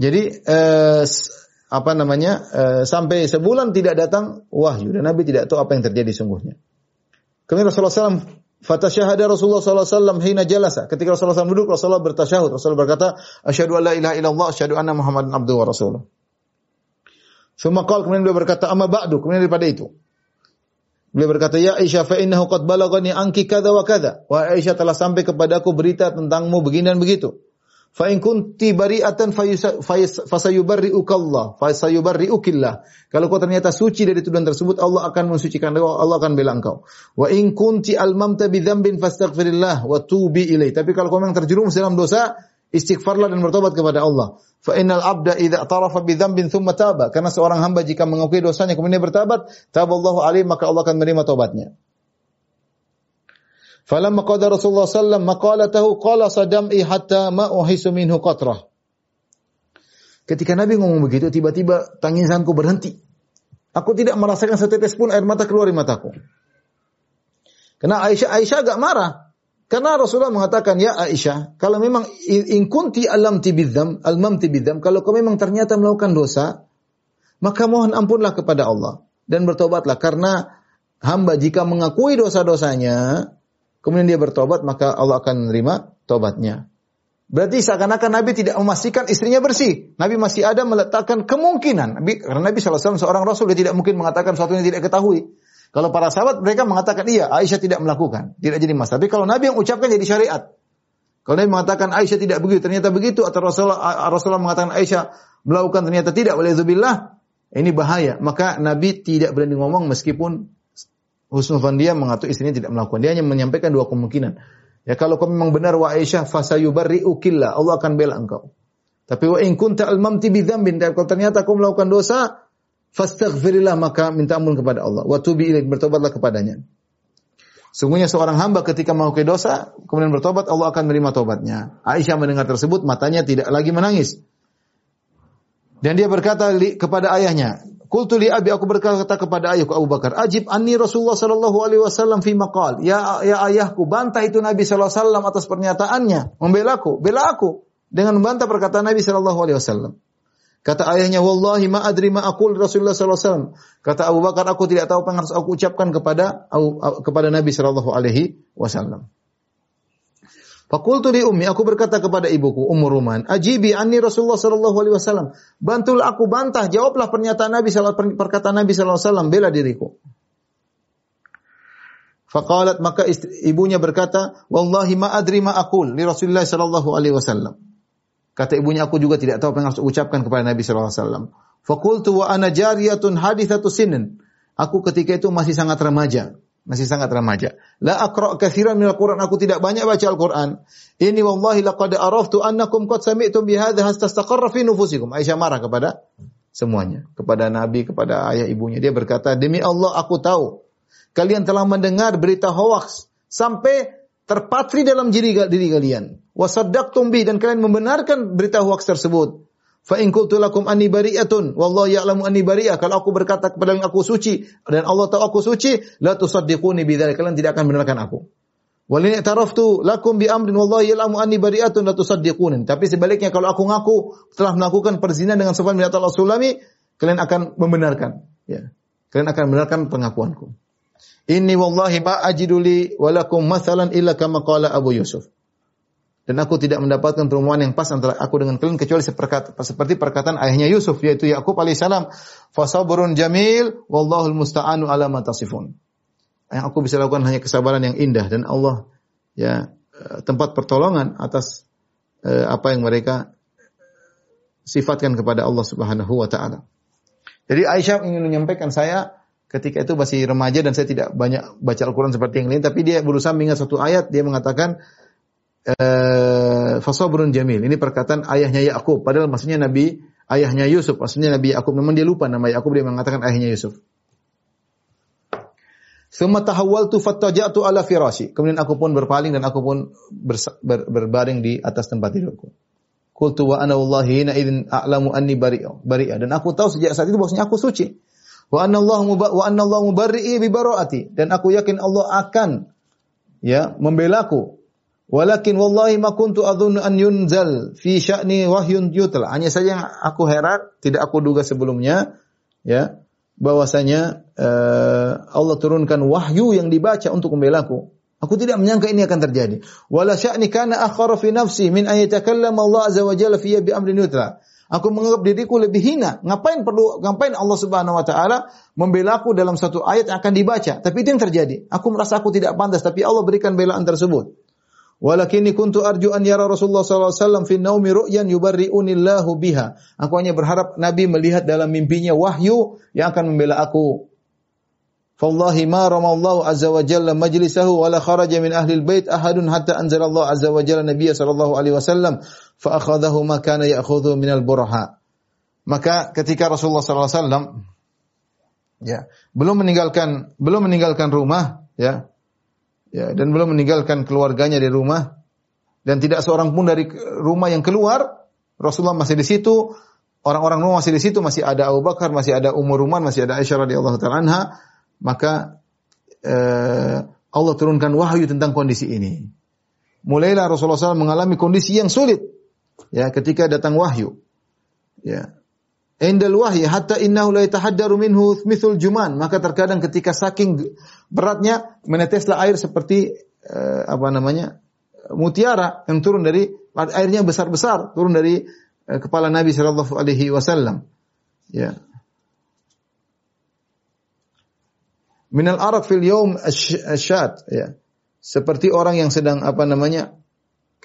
Jadi eh, apa namanya uh, sampai sebulan tidak datang wahyu dan Nabi tidak tahu apa yang terjadi sungguhnya. Kemudian Rasulullah SAW fatasyahada Rasulullah SAW hina jalasa. Ketika Rasulullah SAW duduk, Rasulullah bertasyahud. Rasulullah berkata, Asyhadu an la ilaha illallah, asyhadu anna Muhammadan abduhu wa rasuluh. Suma kemudian beliau berkata, amma ba'du, kemudian daripada itu. Beliau berkata, Ya Aisyah, fa innahu qad balagani anki kada wa kada. Wah Aisyah telah sampai kepadaku berita tentangmu begini dan begitu. Fa in kunti bari'atan fasayubarri'uka Allah, fasayubarri'ukillah. Kalau kau ternyata suci dari tuduhan tersebut, Allah akan mensucikan kau, Allah akan bela engkau. Wa in kunti almamta bidzambin fastaghfirillah wa tubi ilaih. Tapi kalau kau memang terjerumus dalam dosa, istighfarlah dan bertobat kepada Allah. Fa innal abda idza tarafa bidzambin thumma taba. Karena seorang hamba jika mengakui dosanya kemudian bertobat, taballahu alaihi maka Allah akan menerima tobatnya. Falamma qada Rasulullah sallam maqalatahu qala sadam'i hatta ma uhisu minhu qatrah. Ketika Nabi ngomong begitu, tiba-tiba tangisanku berhenti. Aku tidak merasakan setetes pun air mata keluar dari mataku. Karena Aisyah Aisyah agak marah. Karena Rasulullah mengatakan, "Ya Aisyah, kalau memang in kunti alam tibidzam, almam tibidzam, kalau kau memang ternyata melakukan dosa, maka mohon ampunlah kepada Allah dan bertobatlah karena hamba jika mengakui dosa-dosanya, kemudian dia bertobat, maka Allah akan menerima tobatnya. Berarti seakan-akan Nabi tidak memastikan istrinya bersih. Nabi masih ada meletakkan kemungkinan. Nabi, karena Nabi SAW seorang Rasul, dia tidak mungkin mengatakan sesuatu yang tidak ketahui. Kalau para sahabat mereka mengatakan iya, Aisyah tidak melakukan, tidak jadi masalah. Tapi kalau Nabi yang ucapkan jadi syariat. Kalau Nabi mengatakan Aisyah tidak begitu, ternyata begitu atau Rasulullah, Rasulullah mengatakan Aisyah melakukan ternyata tidak, walaizubillah, ini bahaya. Maka Nabi tidak berani ngomong meskipun Husnul dia mengatur istrinya tidak melakukan. Dia hanya menyampaikan dua kemungkinan. Ya kalau kau memang benar wa Aisyah fasayubarri'ukillah, Allah akan bela engkau. Tapi wa in kunta almamti bidzambin, kalau ternyata kau melakukan dosa, fastaghfirillah maka minta ampun kepada Allah. Wa tubi ilaih bertobatlah kepadanya. Sungguhnya seorang hamba ketika melakukan dosa, kemudian bertobat, Allah akan menerima tobatnya. Aisyah mendengar tersebut, matanya tidak lagi menangis. Dan dia berkata kepada ayahnya, Qultu li abi aku berkata kepada ayahku Abu Bakar, "Ajib anni Rasulullah sallallahu alaihi wasallam fi maqal." Ya ya ayahku, bantah itu Nabi sallallahu alaihi wasallam atas pernyataannya, membela aku, bela aku dengan membantah perkataan Nabi sallallahu alaihi wasallam. Kata ayahnya, "Wallahi ma adri ma aqul Rasulullah sallallahu alaihi wasallam." Kata Abu Bakar, "Aku tidak tahu apa yang harus aku ucapkan kepada kepada Nabi sallallahu alaihi wasallam." Fakultu li ummi, aku berkata kepada ibuku, Ummu Ruman, ajibi anni Rasulullah sallallahu alaihi wasallam. Bantulah aku bantah, jawablah pernyataan Nabi sallallahu perkataan Nabi sallallahu alaihi wasallam, bela diriku. Faqalat maka istri, ibunya berkata, "Wallahi ma adri ma li Rasulillah sallallahu alaihi wasallam." Kata ibunya, aku juga tidak tahu apa yang harus ucapkan kepada Nabi sallallahu alaihi wasallam. Faqultu wa ana jariyatun hadithatu sinin. Aku ketika itu masih sangat remaja masih sangat remaja. La aqra katsiran minal Qur'an, aku tidak banyak baca Al-Qur'an. Ini wallahi laqad araftu annakum qad sami'tum bi hadha hastastaqarra fi nufusikum. Aisyah marah kepada semuanya, kepada Nabi, kepada ayah ibunya. Dia berkata, "Demi Allah aku tahu kalian telah mendengar berita hoax sampai terpatri dalam diri, diri kalian. Wasaddaqtum bi dan kalian membenarkan berita hoax tersebut. Fa in qultu lakum anni bari'atun wallahu ya'lamu anni bari'ah kalau aku berkata kepada yang aku suci dan Allah tahu aku suci la tusaddiquni bidzalik kalian tidak akan benarkan aku. Walin taraftu lakum bi amrin wallahu ya'lamu anni bari'atun la tusaddiquni. Tapi sebaliknya kalau aku ngaku telah melakukan perzinahan dengan seorang binatang Allah sulami kalian akan membenarkan ya. Kalian akan membenarkan pengakuanku. Inni wallahi ma ajiduli walakum masalan illa kama qala Abu Yusuf. Dan aku tidak mendapatkan perumahan yang pas antara aku dengan kalian kecuali seperkat, seperti perkataan ayahnya Yusuf yaitu Yakub alaihissalam fasabrun jamil wallahul musta'anu ala ma yang aku bisa lakukan hanya kesabaran yang indah dan Allah ya eh, tempat pertolongan atas eh, apa yang mereka sifatkan kepada Allah Subhanahu wa taala. Jadi Aisyah ingin menyampaikan saya ketika itu masih remaja dan saya tidak banyak baca Al-Quran seperti yang lain, tapi dia berusaha mengingat satu ayat, dia mengatakan, eh, fasabrun jamil. Ini perkataan ayahnya Yakub. Padahal maksudnya Nabi ayahnya Yusuf. Maksudnya Nabi Yakub. Memang dia lupa nama Yakub. Dia mengatakan ayahnya Yusuf. Summa tahawwaltu fattaja'tu ala firashi. Kemudian aku pun berpaling dan aku pun ber- berbaring di atas tempat tidurku. Qultu wa ana wallahi hina idzin a'lamu anni bari'a. bari'a. Dan aku tahu sejak saat itu bahwasanya aku suci. Wa anna Allah wa anna Allah mubarri'i bi bara'ati. Dan aku yakin Allah akan ya membelaku. Walakin wallahi ma kuntu adhunnu an yunzal fi sya'ni wahyun yutla. Hanya saja yang aku heran, tidak aku duga sebelumnya ya bahwasanya eh, Allah turunkan wahyu yang dibaca untuk membelaku. Aku tidak menyangka ini akan terjadi. Wala sya'ni kana akhara fi nafsi min an yatakallama Allah azza wa jalla fiyya bi amrin yutra. Aku menganggap diriku lebih hina. Ngapain perlu ngapain Allah Subhanahu wa taala membelaku dalam satu ayat yang akan dibaca? Tapi itu yang terjadi. Aku merasa aku tidak pantas, tapi Allah berikan belaan tersebut. Walakinni kuntu arju an yara Rasulullah wasallam fi naumi ru'yan yubarri'unillahu biha. Aku hanya berharap Nabi melihat dalam mimpinya wahyu yang akan membela aku. Fallahi ma ramallahu azza wa jalla majlisahu wa la kharaja min ahli al-bait ahadun hatta anzala Allah azza wa jalla nabiyya sallallahu alaihi wasallam fa akhadahu ma kana ya'khudhu min al-burha. Maka ketika Rasulullah sallallahu alaihi wasallam ya, belum meninggalkan belum meninggalkan rumah ya, ya dan belum meninggalkan keluarganya di rumah. Dan tidak seorang pun dari rumah yang keluar. Rasulullah masih di situ. Orang-orang rumah masih di situ. Masih ada Abu Bakar masih ada Umar Ruman masih ada Aisyah radhiyallahu taala anha. Maka eh, Allah turunkan wahyu tentang kondisi ini. Mulailah Rasulullah SAW mengalami kondisi yang sulit. Ya ketika datang wahyu. Ya Indal wahyi hatta innahu la yatahaddaru minhu mithul juman. Maka terkadang ketika saking beratnya meneteslah air seperti eh, apa namanya? mutiara yang turun dari airnya besar-besar turun dari eh, kepala Nabi sallallahu alaihi wasallam. Ya. Minal arak fil yaum asyad ya. Seperti orang yang sedang apa namanya?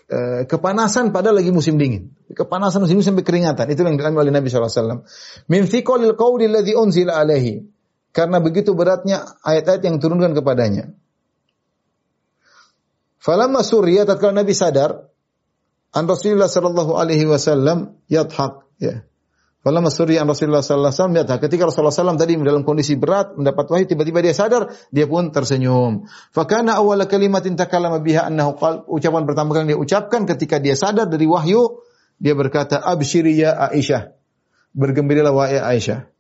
Eh, kepanasan pada lagi musim dingin. Kepanasan musim dingin sampai keringatan. Itu yang dialami oleh Nabi SAW. Min thiqalil qawli alladhi unzila alaihi. Karena begitu beratnya ayat-ayat yang turunkan kepadanya. Falamma surya tatkala Nabi sadar an Rasulullah sallallahu alaihi wasallam yadhak ya. Falamma surya an Rasulullah sallallahu alaihi wasallam yadhak. Ketika Rasulullah SAW tadi dalam kondisi berat mendapat wahyu tiba-tiba dia sadar, dia pun tersenyum. Fakana awal kalimatin takallama biha annahu qal ucapan pertama kali dia ucapkan ketika dia sadar dari wahyu dia berkata absyiri ya Aisyah. Bergembiralah wahai Aisyah.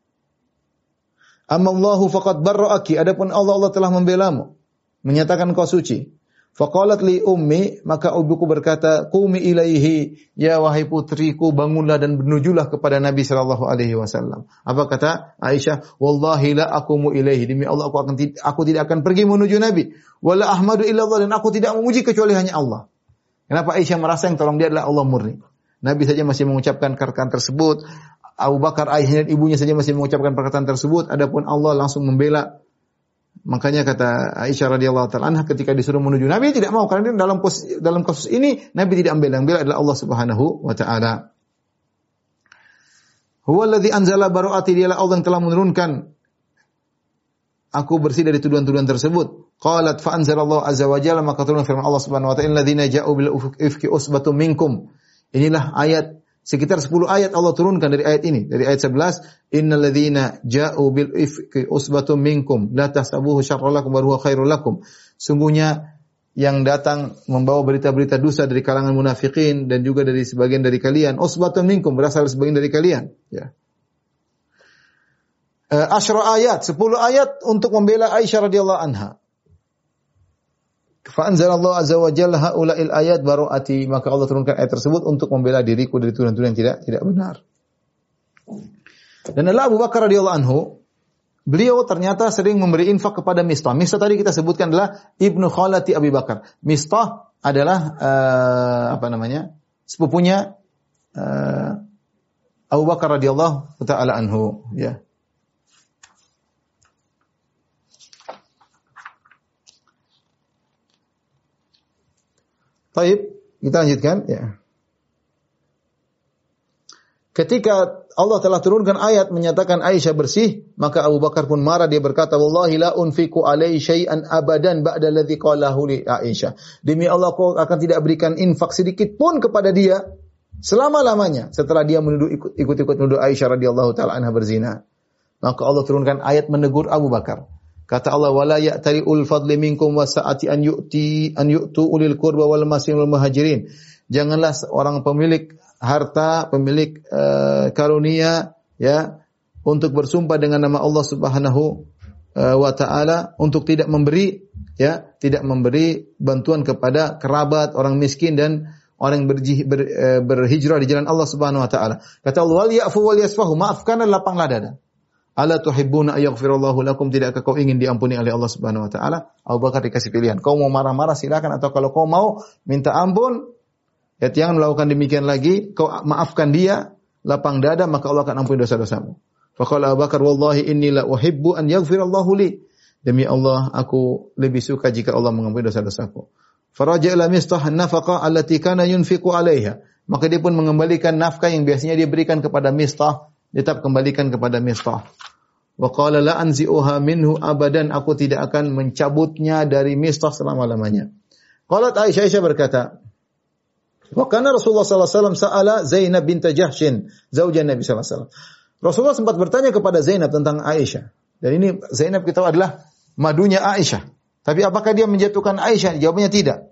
Amma Allahu faqad barra'aki. Adapun Allah Allah telah membelamu. Menyatakan kau suci. Faqalat li ummi, maka ibuku berkata, "Qumi ilaihi, ya wahai putriku, bangunlah dan menujulah kepada Nabi sallallahu alaihi wasallam." Apa kata Aisyah? "Wallahi la aqumu ilaihi." Demi Allah aku akan aku tidak akan pergi menuju Nabi. Wala ahmadu illa dan aku tidak memuji kecuali hanya Allah. Kenapa Aisyah merasa yang tolong dia adalah Allah murni? Nabi saja masih mengucapkan perkataan tersebut. Abu Bakar ayahnya ibunya saja masih mengucapkan perkataan tersebut. Adapun Allah langsung membela Makanya kata Aisyah radhiyallahu taala anha ketika disuruh menuju Nabi tidak mau karena dalam dalam kasus ini Nabi tidak ambil yang bela adalah Allah Subhanahu wa taala. Huwa alladhi anzala baru'ati dialah Allah yang telah menurunkan aku bersih dari tuduhan-tuduhan tersebut. Qalat fa anzalallahu azza wa jalla maka turun firman Allah Subhanahu wa taala alladzina ja'u bil ifki usbatum minkum. Inilah ayat sekitar 10 ayat Allah turunkan dari ayat ini. Dari ayat 11, innal ladzina ja'u bil ifki usbatum minkum la tahsabuhu syarran lakum wa huwa khairul lakum. Sungguhnya yang datang membawa berita-berita dusta dari kalangan munafikin dan juga dari sebagian dari kalian, usbatun minkum berasal dari sebagian dari kalian, ya. Uh, asyra ayat, 10 ayat untuk membela Aisyah radhiyallahu anha. Fa anzalallahu azza wa jalla haula'il ayat baru'ati maka Allah turunkan ayat tersebut untuk membela diriku dari tuduhan-tuduhan yang tidak tidak benar. Dan adalah Abu Bakar radhiyallahu anhu Beliau ternyata sering memberi infak kepada Mistah. Mistah tadi kita sebutkan adalah ibnu Khalati Abi Bakar. Mistah adalah uh, apa namanya? sepupunya uh, Abu Bakar radhiyallahu taala anhu, ya. Baik, kita lanjutkan ya. Ketika Allah telah turunkan ayat menyatakan Aisyah bersih, maka Abu Bakar pun marah dia berkata, "Wallahi la unfiku alaihi syai'an abadan ba'da alladhi qalahu li Aisyah." Demi Allah aku akan tidak berikan infak sedikit pun kepada dia selama-lamanya setelah dia menuduh ikut-ikut menuduh Aisyah radhiyallahu taala anha berzina. Maka Allah turunkan ayat menegur Abu Bakar. Kata Allah, "Wala ya'tari ul fadli minkum wa sa'ati an yu'ti an yu'tu ulil qurba wal masin wal muhajirin." Janganlah orang pemilik harta, pemilik uh, karunia ya untuk bersumpah dengan nama Allah Subhanahu uh, wa taala untuk tidak memberi ya, tidak memberi bantuan kepada kerabat, orang miskin dan orang yang berjih, ber, uh, berhijrah di jalan Allah Subhanahu wa taala. Kata Allah, "Wal ya'fu wal yasfahu." Maafkanlah lapanglah dada. Ala tuhibbuna ayaghfirallahu lakum tidakkah kau ingin diampuni oleh Allah Subhanahu wa taala? Abu Bakar dikasih pilihan. Kau mau marah-marah silakan atau kalau kau mau minta ampun Ya, jangan melakukan demikian lagi, kau maafkan dia, lapang dada, maka Allah akan ampuni dosa-dosamu. Faqala Abu Bakar, wallahi inni la uhibbu an yaghfirallahu li. Demi Allah, aku lebih suka jika Allah mengampuni dosa-dosaku. Faraja ila mistah nafaqah allati kana yunfiqu alaiha. Maka dia pun mengembalikan nafkah yang biasanya dia berikan kepada mistah, tetap kembalikan kepada mistah. Wa qala la anzi'uha minhu abadan, aku tidak akan mencabutnya dari mistah selama-lamanya. Qalat Aisyah, Aisyah berkata, Wa kana Rasulullah sallallahu alaihi wasallam sa'ala Zainab bint Jahshin, zaujan Nabi sallallahu alaihi wasallam. Rasulullah sempat bertanya kepada Zainab tentang Aisyah. Dan ini Zainab kita adalah madunya Aisyah. Tapi apakah dia menjatuhkan Aisyah? Jawabnya tidak.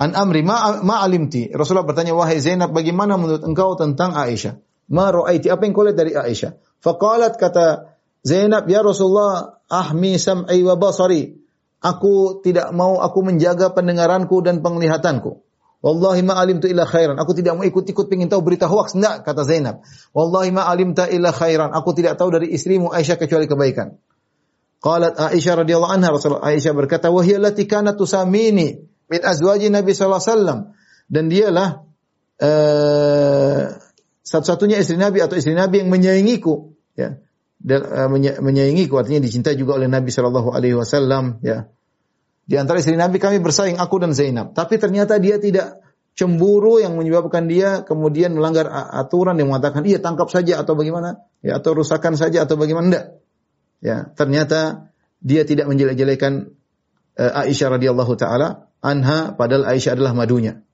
An amri ma, ma alimti. Rasulullah bertanya, wahai Zainab, bagaimana menurut engkau tentang Aisyah? Ma ra'aiti, apa yang kau lihat dari Aisyah? Faqalat kata Zainab, ya Rasulullah, ahmi sam'i wa basari. Aku tidak mau aku menjaga pendengaranku dan penglihatanku. Wallahi ma alimtu illa khairan. Aku tidak mau ikut-ikut ingin tahu berita hoax. Enggak, kata Zainab. Wallahi ma alimta illa khairan. Aku tidak tahu dari istrimu Aisyah kecuali kebaikan. Qalat Aisyah radhiyallahu anha Rasulullah Aisyah berkata, "Wa hiya allati kanat tusamini min azwaji Nabi sallallahu alaihi wasallam." Dan dialah uh, satu-satunya istri Nabi atau istri Nabi yang menyayangiku, ya. Dan, uh, menyayangiku artinya dicintai juga oleh Nabi sallallahu alaihi wasallam, ya. Di antara istri Nabi kami bersaing aku dan Zainab. Tapi ternyata dia tidak cemburu yang menyebabkan dia kemudian melanggar aturan yang mengatakan iya tangkap saja atau bagaimana ya atau rusakkan saja atau bagaimana enggak. Ya, ternyata dia tidak menjelek-jelekan uh, Aisyah radhiyallahu taala anha padahal Aisyah adalah madunya.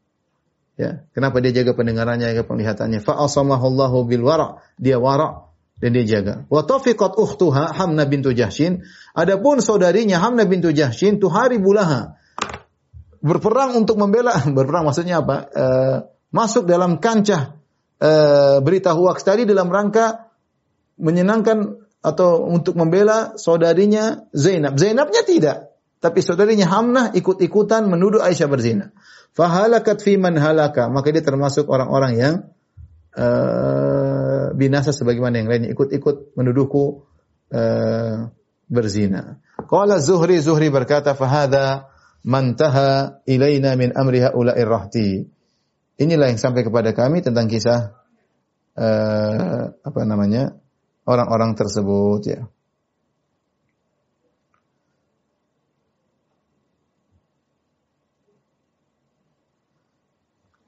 Ya, kenapa dia jaga pendengarannya, jaga penglihatannya? Fa asamahu bil wara. Dia wara dan dia jaga. Wa tafiqat ukhtuha Hamna bintu Jahshin. Adapun saudarinya Hamna bintu Jahshin tuhari bulaha. Berperang untuk membela, berperang maksudnya apa? E, masuk dalam kancah e, berita hoax tadi dalam rangka menyenangkan atau untuk membela saudarinya Zainab. Zainabnya tidak, tapi saudarinya Hamnah ikut-ikutan menuduh Aisyah berzina. Fahalakat fi man halaka, maka dia termasuk orang-orang yang uh, binasa sebagaimana yang lainnya ikut-ikut menuduhku uh, berzina. Qala Zuhri Zuhri berkata fahada mantaha ilaina min amri haula'ir rahti. Inilah yang sampai kepada kami tentang kisah uh, apa namanya orang-orang tersebut ya.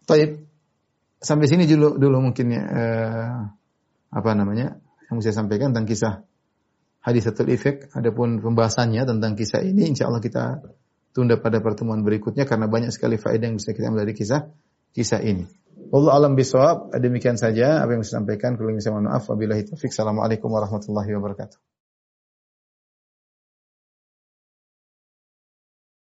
Taib sampai sini dulu dulu mungkin ya eh, apa namanya yang saya sampaikan tentang kisah hadis satu efek. Adapun pembahasannya tentang kisah ini, insya Allah kita tunda pada pertemuan berikutnya karena banyak sekali faedah yang bisa kita ambil dari kisah kisah ini. Allah alam bisawab. Demikian saja apa yang saya sampaikan. Kalau bisa mohon maaf. Wabillahi taufiq. Assalamualaikum warahmatullahi wabarakatuh.